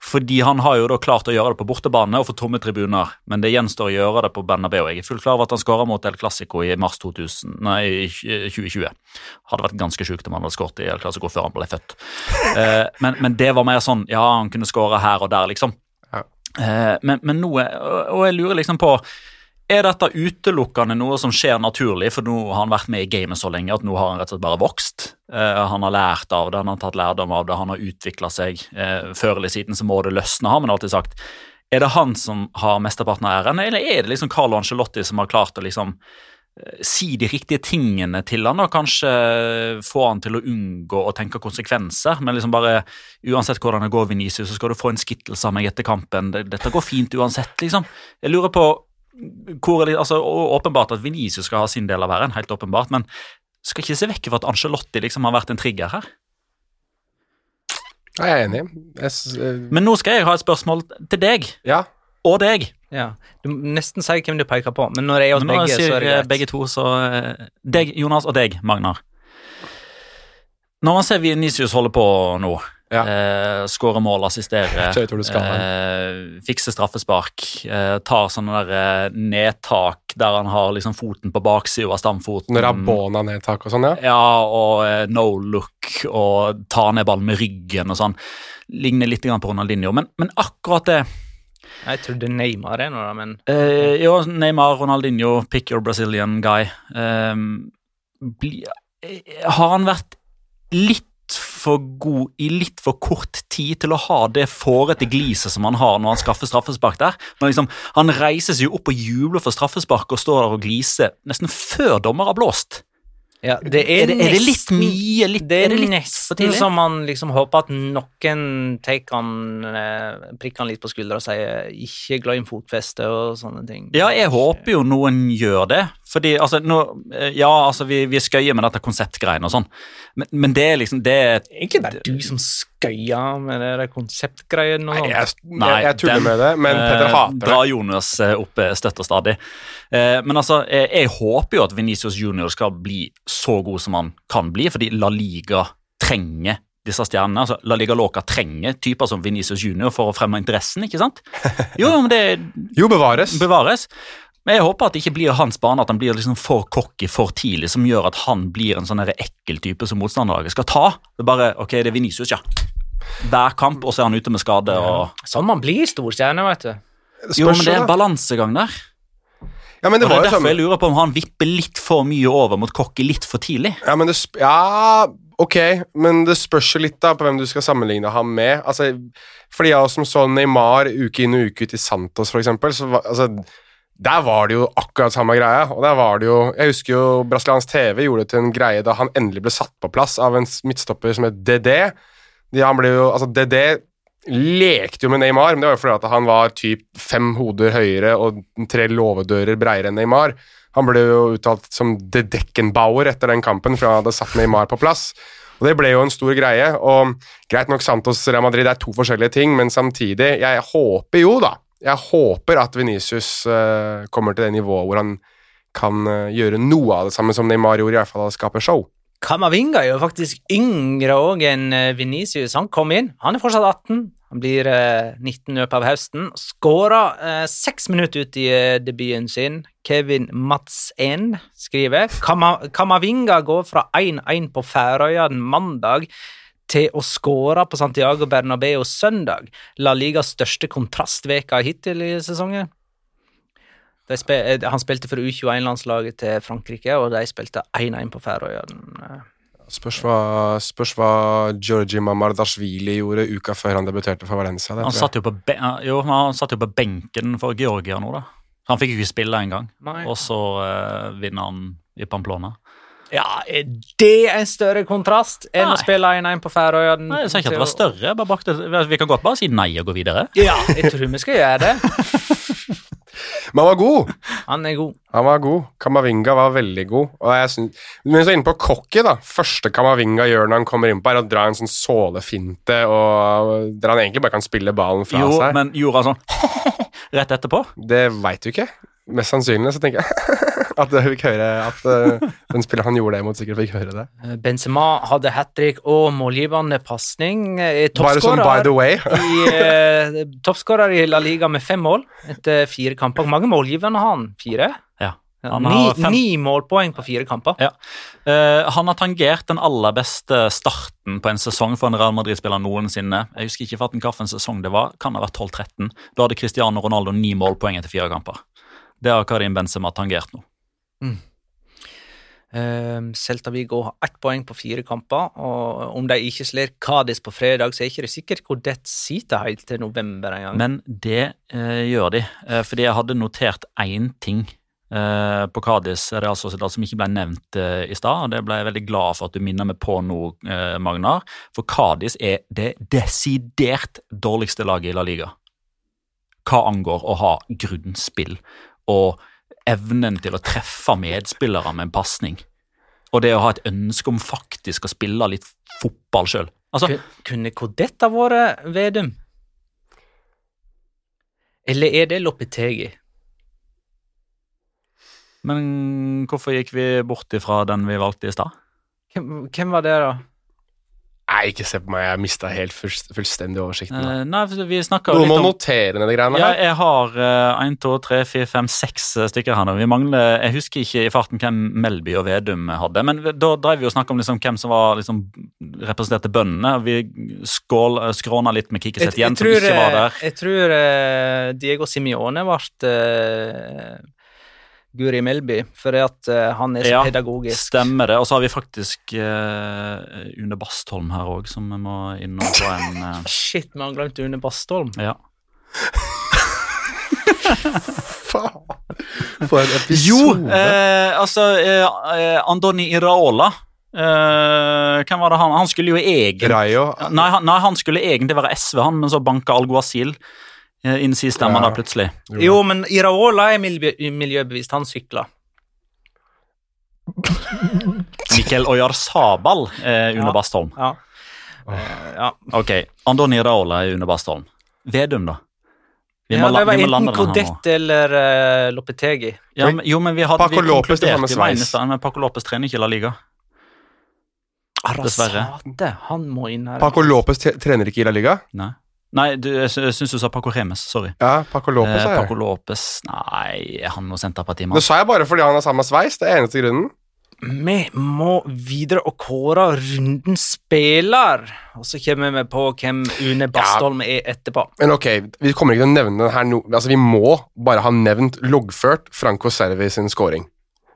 Fordi han har jo da klart å gjøre det på bortebane og få tomme tribuner, men det gjenstår å gjøre det på Bernabeu. Jeg er fullt klar over at han skåra mot El Clásico i mars 2000, nei, 2020. Hadde vært ganske sjukt om han hadde skåret i El Clásico før han ble født. Eh, men, men det var mer sånn Ja, han kunne skåre her og der, liksom. Eh, men, men nå Og jeg lurer liksom på er dette utelukkende noe som skjer naturlig, for nå har han vært med i gamet så lenge at nå har han rett og slett bare vokst? Eh, han har lært av det, han har tatt lærdom av det, han har utvikla seg. Eh, før eller siden så må det løsne, har man alltid sagt. Er det han som har mesteparten av æren, eller er det liksom Carlo Angelotti som har klart å liksom eh, si de riktige tingene til han, og kanskje få han til å unngå å tenke konsekvenser, men liksom bare Uansett hvordan det går, Venezia, så skal du få en skittelse av meg etter kampen. Dette går fint uansett, liksom. Jeg lurer på hvor er det, altså, Åpenbart at Venezia skal ha sin del av æren, helt åpenbart, men skal ikke se vekk fra at Angelotti liksom har vært en trigger her. Ja, jeg er enig. Jeg, eh, Men nå skal jeg ha et spørsmål til deg ja. og deg. ja. Du må nesten si hvem du peker på, men når det er oss Men begge, sier så er det greit. begge to, så eh, Deg, Jonas, og deg, Magnar. Når man ser Venicius holde på nå, Ja. eh, skåre mål, assistere, eh, fikse straffespark, eh, tar sånne der eh, nedtak der han har liksom foten på baksida av stamfoten. Rabona-nedtak og sånn, ja. Ja, og eh, no look og ta ned ballen med ryggen og sånn. Ligner litt grann på Ronaldinho, men, men akkurat det Jeg trodde Neymar er noe, da, men eh, Jo, Neymar, Ronaldinho, pick your Brazilian guy. Eh, bli, eh, har han vært litt for god i litt for kort tid til å ha det fårete gliset som han har når han skaffer straffespark der. Men liksom, Han reiser seg jo opp og jubler for straffespark og står der og gliser nesten før dommer har blåst. Ja, det Er det, er det litt mye? Litt, Det er, er det nesten som man liksom håper at noen take han, eh, prikker han litt på skuldra og sier 'ikke glem fotfeste' og sånne ting. Ja, jeg håper jo noen gjør det. Fordi, altså, nå, eh, ja, altså, vi, vi skøyer med dette konseptgreiene og sånn, men, men det er liksom det er Egentlig bare du som skøyer med det der konseptgreiene og Nei, jeg, Nei, jeg, jeg tuller den, med det, men Petter Eh, hater det. Drar Jonas eh, opp støtt og stadig. Eh, men altså, eh, jeg håper jo at Venicius Junior skal bli så god som han kan bli, fordi La Liga trenger disse stjernene. altså La Liga Loca trenger typer som Venicius Junior for å fremme interessen, ikke sant? Jo, men det Jo, bevares. bevares. Men jeg håper at det ikke blir hans bane, at han blir liksom for cocky for tidlig, som gjør at han blir en sånn ekkel type som motstanderlaget skal ta. Det er bare, ok, det er Venicius, ja. Hver kamp, og så er han ute med skade. og... Sånn man blir storstjerne, vet du. Jo, men det er en balansegang der. Ja, men det Og det er derfor sånn jeg lurer på om han vipper litt for mye over mot cocky litt for tidlig. Ja, men det sp ja, ok, men det spørs jo litt da på hvem du skal sammenligne ham med. Altså, fordi jeg som så Neymar uke inn og uke ut i Santos, for eksempel, så var, altså, der var det jo akkurat samme greia. Og der var det jo Jeg husker jo brasiliansk TV gjorde det til en greie da han endelig ble satt på plass av en midtstopper som het DD. Han ble jo, altså DD lekte jo med Neymar, men det var jo fordi at han var typ fem hoder høyere og tre låvedører bredere enn Neymar. Han ble jo uttalt som The Deckenbauer etter den kampen, for han hadde satt Neymar på plass. Og Det ble jo en stor greie. og Greit nok Santos Real Madrid er to forskjellige ting, men samtidig, jeg håper jo da Jeg håper at Venicius eh, kommer til det nivået hvor han kan eh, gjøre noe av det samme som Neymar gjorde, i hvert fall å skape show. Kamavinga er jo faktisk yngre òg enn Venicius. Vinicius. Han kom inn, han er fortsatt 18. Han blir eh, 19 i løpet av høsten. Skåra eh, seks minutter ut i eh, debuten sin. Kevin Madsen skriver Kama, Kamavinga går fra 1-1 på Færøya den mandag til å skåre på Santiago Bernabeu søndag. La Ligas største kontrastveka hittil i sesongen. De spe, eh, han spilte for U21-landslaget til Frankrike, og de spilte 1-1 på Færøyene. Spørs hva, spørs hva Georgi Mamardashvili gjorde uka før han debuterte for Valencia. Det Han satt jo på, be jo, han satt jo på benken for Georgia nå, da. Han fikk jo ikke spille engang. Og så uh, vinner han i Pamplona. Ja, er det en større kontrast enn Nei. å spille 1-1 på Færøyene. Nei, Jeg sa ikke at det var større. bakte, vi kan godt bare si nei og gå videre. Ja, jeg tror vi skal gjøre det. Men han var god! Han er god. Han var god. Kamavinga var veldig god. Og jeg synes, men så inne på cocky, da. Første Kamavinga gjør når han kommer innpå, er å dra en sånn sålefinte, og der han egentlig bare kan spille ballen fra Jo, seg. men gjorde han sånn rett etterpå? Det veit du ikke. Mest sannsynlig så tenker jeg at jeg fikk høre at eh, den spilleren han gjorde det mot, sikkert fikk høre det. Benzema hadde hat trick og målgivende pasning. Eh, Bare sånn by the way. i, uh, Toppskårer i La Liga med fem mål etter fire kamper. Hvor mange målgivende har han? Fire? Ja. Ni, har fem. ni målpoeng på fire kamper. Ja. Uh, han har tangert den aller beste starten på en sesong for en Real Madrid-spiller noensinne. Jeg husker ikke hvilken sesong det var. Kan ha vært 12-13. Da hadde Cristiano Ronaldo ni målpoeng etter fire kamper. Det har Karim Benzema tangert nå. Um, Celta Vigo har ett poeng på fire kamper, og om de ikke slår Kadis på fredag, så er ikke det sikkert hvor det sitter helt til november engang. Men det uh, gjør de, uh, fordi jeg hadde notert én ting uh, på Kadis Real Sociedad som ikke ble nevnt i stad. og Det ble jeg veldig glad for at du minner meg på nå, Magnar. For Kadis er det desidert dårligste laget i La Liga. Hva angår å ha grunnspill og evnen til å treffe medspillere med en pasning. Og det å ha et ønske om faktisk å spille litt fotball sjøl. Altså, Kunne Kodett ha vært Vedum? Eller er det Lopetegi? men hvorfor gikk vi bort ifra den vi valgte i stad? Hvem, hvem var det, da? Nei, ikke se på meg, jeg mista helt fullstendig oversikten. nå. Eh, nei, vi snakka om... litt må om notere ned de greiene ja, her. jeg har én, to, tre, fire, fem, seks stykker her nå. Vi mangler, Jeg husker ikke i farten hvem Melby og Vedum hadde, men da drev vi og snakka om liksom hvem som var liksom representerte bøndene. Vi skål, skråna litt med Kikiset igjen, som ikke var der. Jeg tror eh, Diego Simione ble eh, Guri Melby, for at eh, han er så Ja, pedagogisk. Stemmer det. Og så har vi faktisk uh, Une Bastholm her òg, som vi må innom på en uh... Shit, vi har glemt Une Bastholm. Ja. Faen! For en episode. Jo, uh, altså Andoni Iraola Uh, Hvem var det han Han skulle jo egentlig Rayo. nei han, nei, han skulle egentlig være SV, han, men så banka Alguacil eh, inn sin Ja. da plutselig. Jo, men Iraola er miljø miljøbevisst. Han sykler. Mikkel Oyarzabal er Une Ja. Bastholm. Ja. Eh, ja. Ok, Andoni Iraola er Une Bastholm. Vedum, da? Vi ja, la- det var må enten. Kodette eller uh, Lopetegi. Ja, men, jo, men vi hadde Paco vi Lopez, det jo eneste- men Paco Lopez trener ikke La Liga. Dessverre. Arasate, han må inn her. Paco Lopez trener ikke i La Liga? Nei, nei du, jeg, sy- syns du sa Paco Remes. Sorry. Ja, Paco Lopez eh, Paco Lopez Nei, er han noe Senterpartimann? Det sa jeg bare fordi han har samme sveis. Det er eneste grunnen. Vi må videre og kåre runden spiller. Og så kommer vi på hvem Une Bastholm er etterpå. Men ok, vi kommer ikke til å nevne den her nå. Altså, vi må bare ha nevnt, loggført, Franco Servi sin scoring.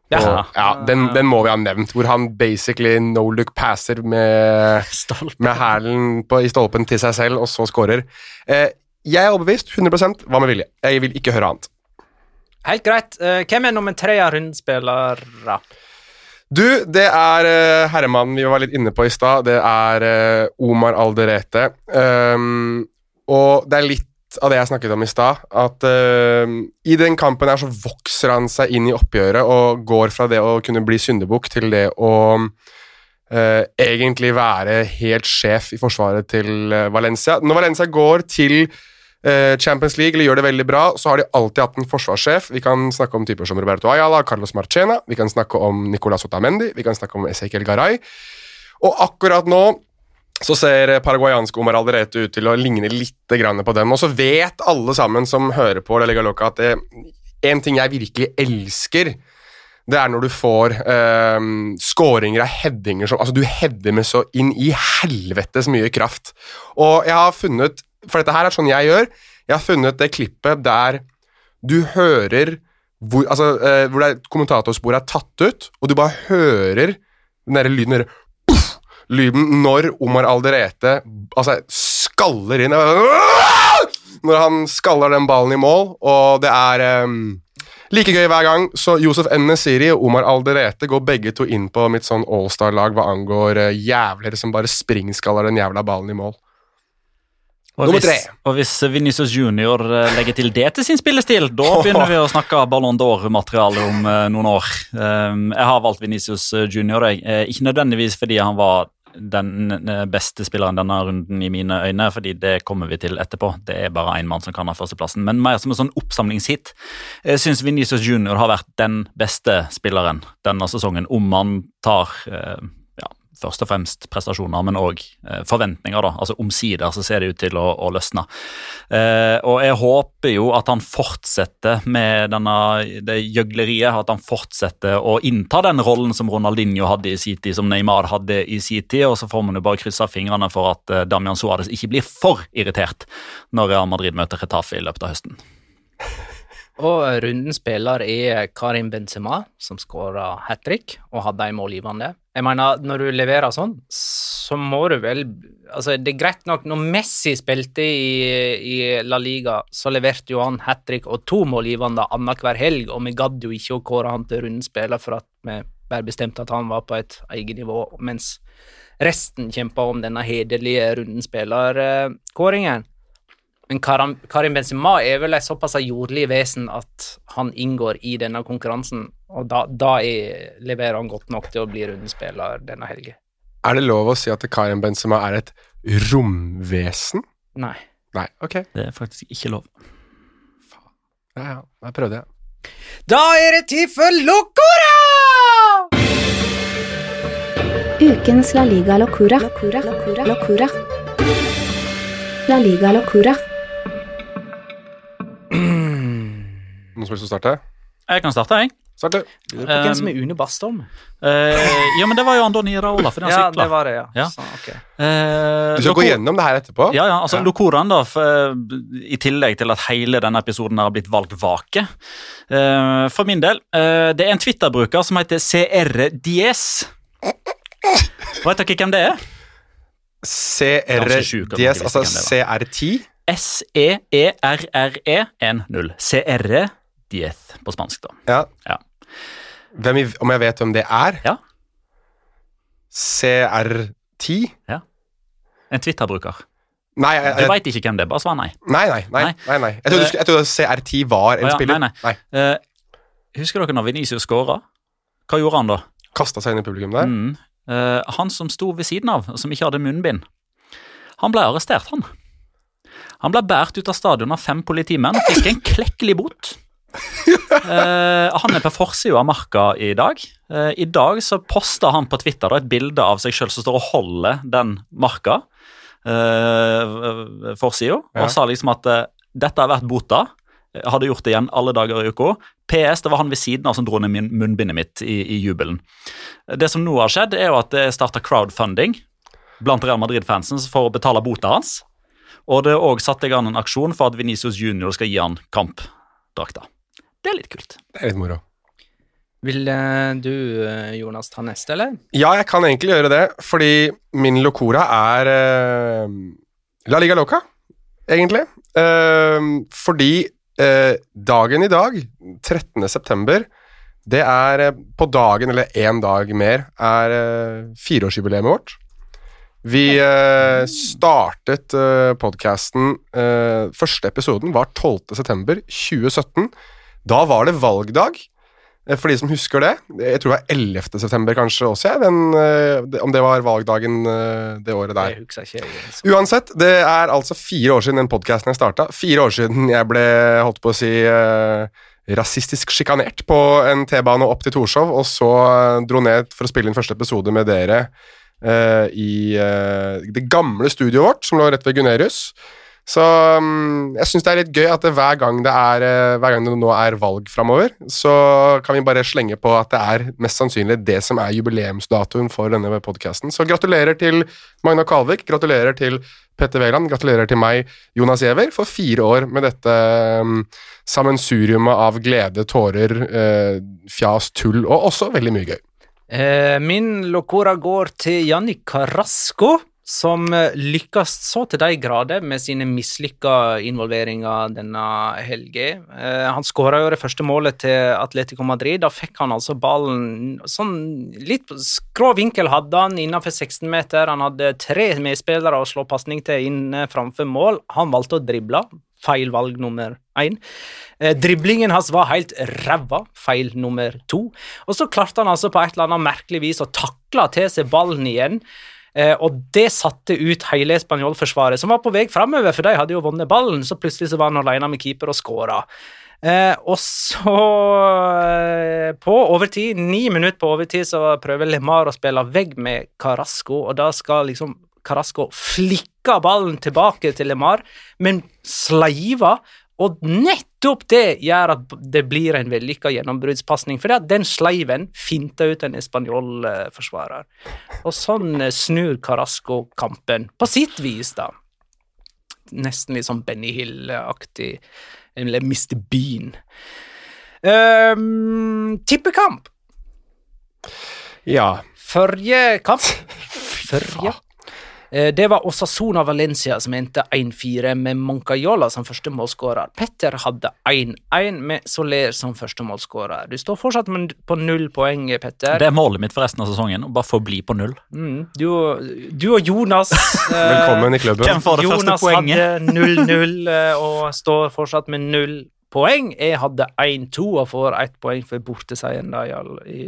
Ja. Og, ja, den, den må vi ha nevnt, hvor han basically no look passer med, med hælen i stolpen til seg selv, og så scorer. Eh, jeg er overbevist, 100% Hva med vilje? Jeg vil ikke høre annet. Helt greit. Eh, hvem er nummer tre av rundspillere? Du, det er uh, herremannen vi var litt inne på i stad. Det er uh, Omar Alderete. Um, og det er litt av det jeg snakket om i stad. At uh, i den kampen her så vokser han seg inn i oppgjøret og går fra det å kunne bli syndebukk til det å uh, egentlig være helt sjef i forsvaret til eh, Valencia. Når Valencia går til uh, Champions League eller gjør det veldig bra, så har de alltid hatt en forsvarssjef. Vi kan snakke om typer som Roberto Ayala, Carlos Marchena, vi kan snakke om Nicolas Otamendi, vi kan snakke om Ezequiel Garay. Og akkurat nå så ser paraguayanske Omar Alderete ut til å ligne litt på dem. Og så vet alle sammen som hører på La Liga Loca, at det, en ting jeg virkelig elsker, det er når du får eh, skåringer av headinger som Altså, du header med så inn i helvetes mye kraft. Og jeg har funnet For dette her er sånn jeg gjør. Jeg har funnet det klippet der du hører hvor, altså, eh, hvor kommentatorsporet er tatt ut, og du bare hører den derre lyden der, puff, lyden når Omar Alderete altså, skaller inn Når han skaller den ballen i mål, og det er um, Like gøy hver gang. Så Josef N. Nesiri og Omar Alderete går begge to inn på mitt sånn allstar-lag hva angår uh, jævler som bare springskaller den jævla ballen i mål. Og Nummer hvis, og hvis Vinicius Junior eh, legger til det til sin spillestil, da begynner vi å snakke Ballon d'Or-materiale om eh, noen år. Um, jeg har valgt Vinicius Junior, jeg. Ikke nødvendigvis fordi han var den eh, beste spilleren denne runden i mine øyne, fordi det kommer vi til etterpå. Det er bare én mann som kan ha førsteplassen, men mer som en sånn oppsamlingshit. Jeg syns Vinicius Junior har vært den beste spilleren denne sesongen, om man tar eh, først og fremst prestasjoner, men òg eh, forventninger. da, altså Omsider så ser det ut til å, å løsne. Eh, og jeg håper jo at han fortsetter med denne, det gjøgleriet, at han fortsetter å innta den rollen som Ronaldinho hadde i sin tid, som Neymar hadde i sin tid, og så får man jo bare krysse fingrene for at eh, Damian Suárez ikke blir for irritert når Real Madrid møter Retafe i løpet av høsten. Og rundens spiller er Karim Benzema, som skåra hat trick og hadde en målgivende. Jeg mener, når du leverer sånn, så må du vel Altså, det er greit nok Når Messi spilte i, i La Liga, så leverte jo han hat trick og to målgivende annenhver helg, og vi gadd jo ikke å kåre han til rundens spiller for at vi bare bestemte at han var på et eget nivå, mens resten kjempa om denne hederlige rundenspillerkåringen. spiller-kåringen. Men Karim, Karim Benzema er vel et såpass jordlig vesen at han inngår i denne konkurransen, og da, da er, leverer han godt nok til å bli rundespiller denne helgen. Er det lov å si at Karim Benzema er et romvesen? Nei. Nei, ok. Det er faktisk ikke lov. Ja, ja, jeg prøvde, jeg. Da er det tid for Locora! Ukens La Liga. Locura. La Liga Locura. Noen som å starte? Jeg kan starte, jeg. Starte. Lurer på hvem som Um, er Une Bastholm. Eh, ja, men det var jo Andoni Raola. for den Ja, sykla. det var det, ja. Ja. Så, okay. Eh, Du skal gå gjennom det her etterpå. Ja, ja, altså Ja. Lokoran, da, for, eh, I tillegg til at hele denne episoden har blitt valgt vake. Eh, for min del, eh, det er en Twitter-bruker som heter CR Diez. Vet dere hvem det er? CR Ganske sjuk at man DS, ikke altså visste hvem E CR10. S-E-E-R-R-E-1-0. CR Diez på spansk, da. Ja. Ja. Hvem, om jeg vet hvem det er? Ja. CR10? En Twitter-bruker. Nei, jeg, Du jeg, veit ikke hvem det er, bare svar nei. nei, nei, nei, Nei. nei, nei. Jeg trodde, du skulle- jeg trodde CR10 var en ja, spiller. nei, nei. Eh, husker dere når Venezia skåra? Hva gjorde han da? Kasta seg inn i publikum der. Mm. Uh, han som sto ved siden av, som ikke hadde munnbind, han ble arrestert, han. Han ble båret ut av stadion av fem politimenn, fikk en klekkelig bot. uh, han er på forsida av marka i dag. Uh, I dag så posta han på Twitter da, et bilde av seg sjøl som står og holder den marka, uh, forsida, Ja. og sa liksom at uh, dette har vært bota. Jeg hadde gjort det igjen alle dager i uka. PS, det var han ved siden av som dro ned munnbindet mitt i, i jubelen. Det som nå har skjedd, er jo at det starta crowdfunding blant Real Madrid-fansen for å betale bota hans. Og det er òg satt i gang en aksjon for at Venicius Junior skal gi han kampdrakta. Det er litt kult. Det er litt moro. Vil eh, du, eh, Jonas, ta neste, eller? Ja, jeg kan egentlig gjøre det, fordi min locora er uh, La Liga Loca, egentlig. Uh, fordi uh, dagen i dag, 13. september, det er på dagen, eller én dag mer, er fireårsjubileet vårt. Vi uh, startet uh, podkasten Første episoden var 12. september 2017. Da var det valgdag. Eh, For de som husker det. Jeg tror det var 11. september kanskje også, jeg, den, eh, om det var valgdagen eh, det året der. Ikke. Uansett, det er altså fire år siden den podkasten jeg starta. Fire år siden jeg ble, holdt på å si, eh, rasistisk sjikanert på en T-bane opp til Torshov, og så eh, dro ned for å spille inn første episode med dere eh, i uh, det gamle studioet vårt, som lå rett ved Gunerius. Så um, jeg syns det er litt gøy at det hver gang det, er, eh, hver gang det nå er valg framover, så kan vi bare slenge på at det er mest sannsynlig det som er jubileumsdatoen for denne podkasten. Så gratulerer til Magna Kalvik, gratulerer til Petter Wæland, gratulerer til meg, Jonas Giæver, for fire år med dette um, sammensuriumet av glede, tårer, uh, fjas, tull og også veldig mye gøy. Eh, min locora går til Jannik Carrasco, som eh, lykkes så til de grader med sine mislykka involveringer denne helga. Eh, han skåra jo det første målet til Atletico Madrid. Da fikk han altså ballen sånn litt skrå vinkel hadde han innenfor 16-meter. Han hadde tre medspillere å slå pasning til inne framfor mål. Han valgte å drible. Feil valg nummer én. Eh, driblingen hans var helt ræva. Feil nummer to. Og så klarte han altså på et eller annet merkelig vis å takle til seg ballen igjen. Eh, og det satte ut hele spanjolforsvaret, som var på vei framover, for de hadde jo vunnet ballen. Så plutselig så var han alene med keeper og skåra. Eh, og så, eh, på overtid, ni minutter på overtid, så prøver Lemar å spille vegg med Carasco, og da skal liksom Carasco flikke ballen tilbake til Lemar, men sleiva. Og nettopp det gjør at det blir en vellykka gjennombruddspasning, for den sleiven finta ut en espanjol-forsvarer. Og sånn eh, snur Carasco kampen, på sitt vis, da. Nesten litt sånn Benny Hill-aktig, eller Mr. Bean. Um, tippekamp. Ja. Førje kamp Førje Det var Osasona Valencia som endte 1-4 med Moncayola som første målskårer. Petter hadde 1-1 med Soler som første målskårer. Du står fortsatt på null poeng, Petter. Det er målet mitt for resten av sesongen. Å bare forbli på null. Mm, du, du og Jonas eh, Velkommen i klubben. Hvem får det første Jonas poenget? hadde 0-0 eh, og står fortsatt med null poeng. Jeg hadde 1-2 og får ett poeng for borteseieren, da, i, all- i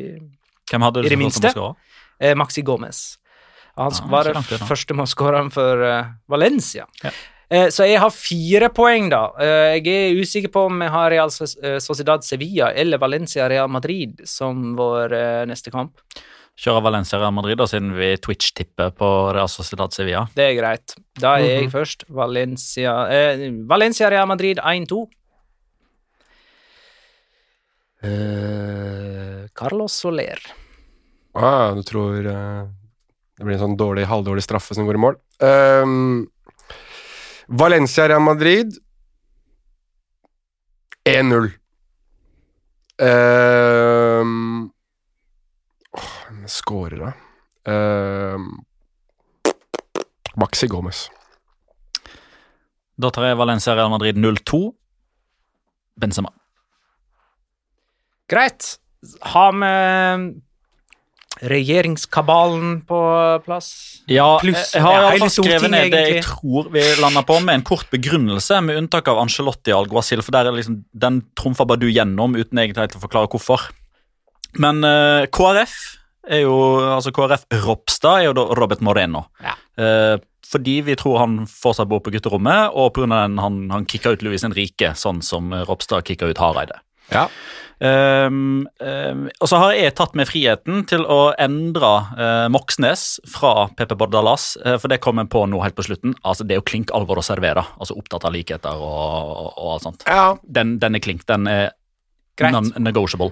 Hvem hadde I du det som minste. første eh, Maxi Gomez. Han Ja, var første langt unna. første for uh, Valencia. Ja. Eh, så jeg har fire poeng, da. Eh, jeg er usikker på om jeg har Real Sociedad Sevilla eller Valencia Real Madrid som vår eh, neste kamp. Kjører Valencia Real Madrid, da, siden vi Twitch-tipper på Real Sociedad Sevilla. Det er greit. Da er jeg Mhm. først. Valencia, eh, Valencia Real Madrid 1-2. Eh, Carlos Soler. Ah, du tror eh, det blir en sånn dårlig, halvdårlig straffe som går i mål. Um, Valencia Real Madrid 1-0. Um, oh, da? Ehm, Maxi Gomez. Da tar jeg Valencia Real Madrid 0-2. Benzema. Greit. Har vi regjeringskabalen på plass? Ja, Plus, jeg har i ja, fall skrevet ned det jeg tror vi lander på, med en kort begrunnelse, med unntak av Angelotti og Alguacil, for der er liksom, den trumfer bare du gjennom uten egentlig å forklare hvorfor. Men uh, KrF er jo, altså KrF Ropstad er jo da Robert Moreno. Ja. Uh, fordi vi tror han fortsatt bor på gutterommet, og pga. den han, han kicka ut Louis Henrique, sånn som Ropstad kicka ut Hareide. Ja. Um, um, og så har jeg tatt meg friheten til å endre uh, Moxnes fra Pepe Bordalas, uh, for det kom jeg på nå helt på slutten. Altså, Det er jo klink alvor å servere. Altså Opptatt av likheter og, og, og alt sånt. ja. Den, den er klink. Den er non-negotiable.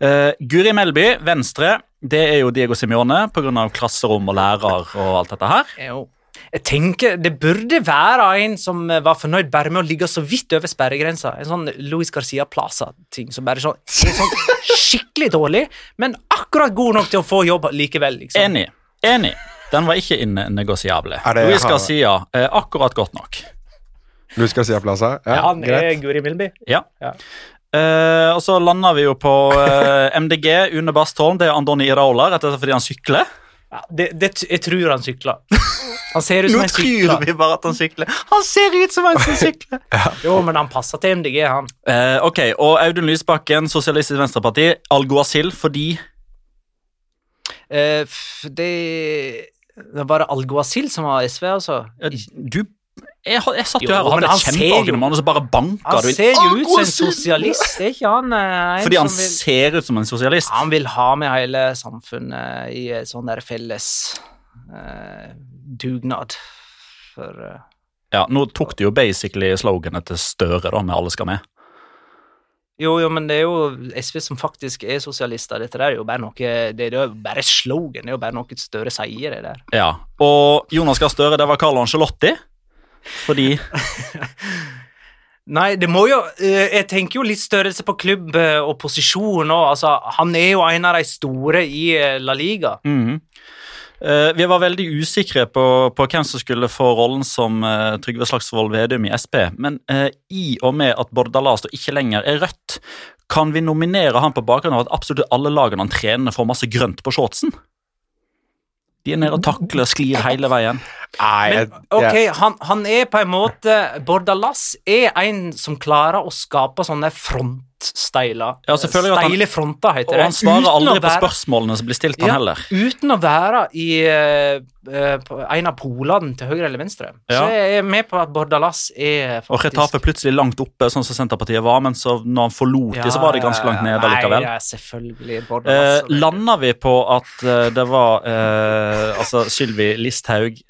Uh, Guri Melby, Venstre, det er jo Diego Simione pga. klasserom og lærer og alt dette her. Jo. Jeg tenker Det burde være en som eh, var fornøyd bare med å ligge så vidt over sperregrensa. En sånn Louis Garcia Plaza-ting som bare sånn, er sånn skikkelig dårlig, men akkurat god nok til å få jobb likevel. liksom. Enig. Enig. Den var ikke innegosiable. Louis Garcia, er akkurat godt nok. Luis Garcia Plaza. Ja, Ja, han er greit. Guri Milby. Ja. Ja. Eh, og så lander vi jo på eh, MDG, Une Bastholm. Det er Andoni Iraola, rett og slett fordi han sykler. Ja, det, det, jeg tror han sykler. Han ser ut som Nå en tror vi bare at han sykler. Han ser ut som en som sykler! Jo, men han passer til MDG, han. Eh, ok, og Audun Lysbakken, Sosialistisk Venstreparti. Alguacil fordi Eh, f- det Det var det Alguacil som var SV, altså? Du Jeg, har- jeg satt jo her og hadde han et ser kjempeargument, jo- med han, og så bare banka du inn. ser jo ut som en sosialist, er ikke han? eh, en Fordi han vil- ser ut som en sosialist. Han vil ha med hele samfunnet i sånn der felles uh, dugnad. For uh, Ja, Nå tok du jo basically sloganet til Støre, da, med 'alle skal med'. Jo, jo, men det er jo SV som faktisk er sosialister. Dette der er jo bare noe Det er jo bare slogan, det er jo bare noe Støre sier, det der. Ja, Og Jonas Gahr Støre, det var Carlo Angelotti. Fordi Nei, det må jo eh, Jeg tenker jo litt størrelse på klubb eh, og posisjon òg. Altså, han er jo en av de store i eh, La Liga. Eh, vi var veldig usikre på, på hvem som skulle få rollen som Trygve Slagsvold Vedum i Sp, men i og med at Bordalas da ikke lenger er rødt, kan vi nominere han på bakgrunn av at absolutt alle lagene han trener, får masse grønt på shortsen? De er nede og takler, og sklir hele veien. Men ok, han, han er på en måte Bordalas er en som klarer å skape sånne frontsteiler. Ja, Steile fronter, heter Og han svarer aldri være, på spørsmålene som blir stilt, han Ja, heller. Uten å være i eh, en av polene til høyre eller venstre. Ja. Så jeg er med på at Bordalas er faktisk Og Retafe plutselig langt oppe, sånn som Senterpartiet var, men så når han forlot de, så var de ganske langt nede likevel. Nei, ja, selvfølgelig. Eh, Landa vi på at uh, det var uh, altså Sylvi Listhaug,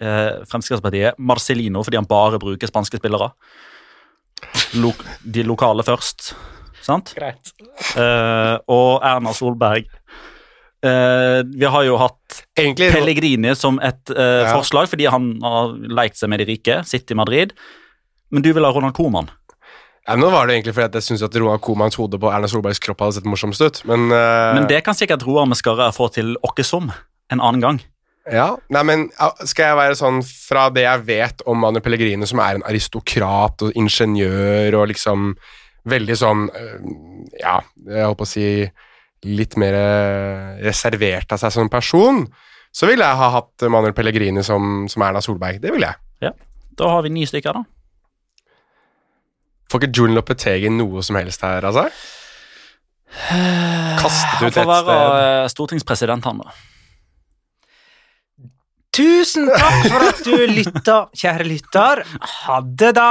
Fremskrittspartiet, Marcelino fordi han bare bruker spanske spillere? Lo de lokale først, sant? Greit. Uh, og Erna Solberg. Uh, vi har jo hatt egentlig Pellegrini som et uh, Ja. forslag fordi han har lekt seg med de rike, sitter i Madrid. Men du vil ha Ronald Koeman? ja, Nå var det egentlig fordi at jeg syns at Ronald Comans hode på Erna Solbergs kropp hadde sett morsomst ut, men, uh... Men det kan sikkert Roar med Skarre få til åkkesom en annen gang. Ja, nei, men Skal jeg være sånn fra det jeg vet om Manu Pellegrino, som er en aristokrat og ingeniør og liksom veldig sånn øh, Ja, jeg holdt på å si litt mer øh, reservert av seg som person, så ville jeg ha hatt Manuel Pellegrini som, som Erna Solberg. Det ville jeg. Da har vi ni stykker, da. Får ikke Julian Lopetegi noe som helst her, altså? Kastet ut et et Han sted. være stortingspresident, han, da. Tusen takk for at du lytta, kjære lytter. Ha det, da.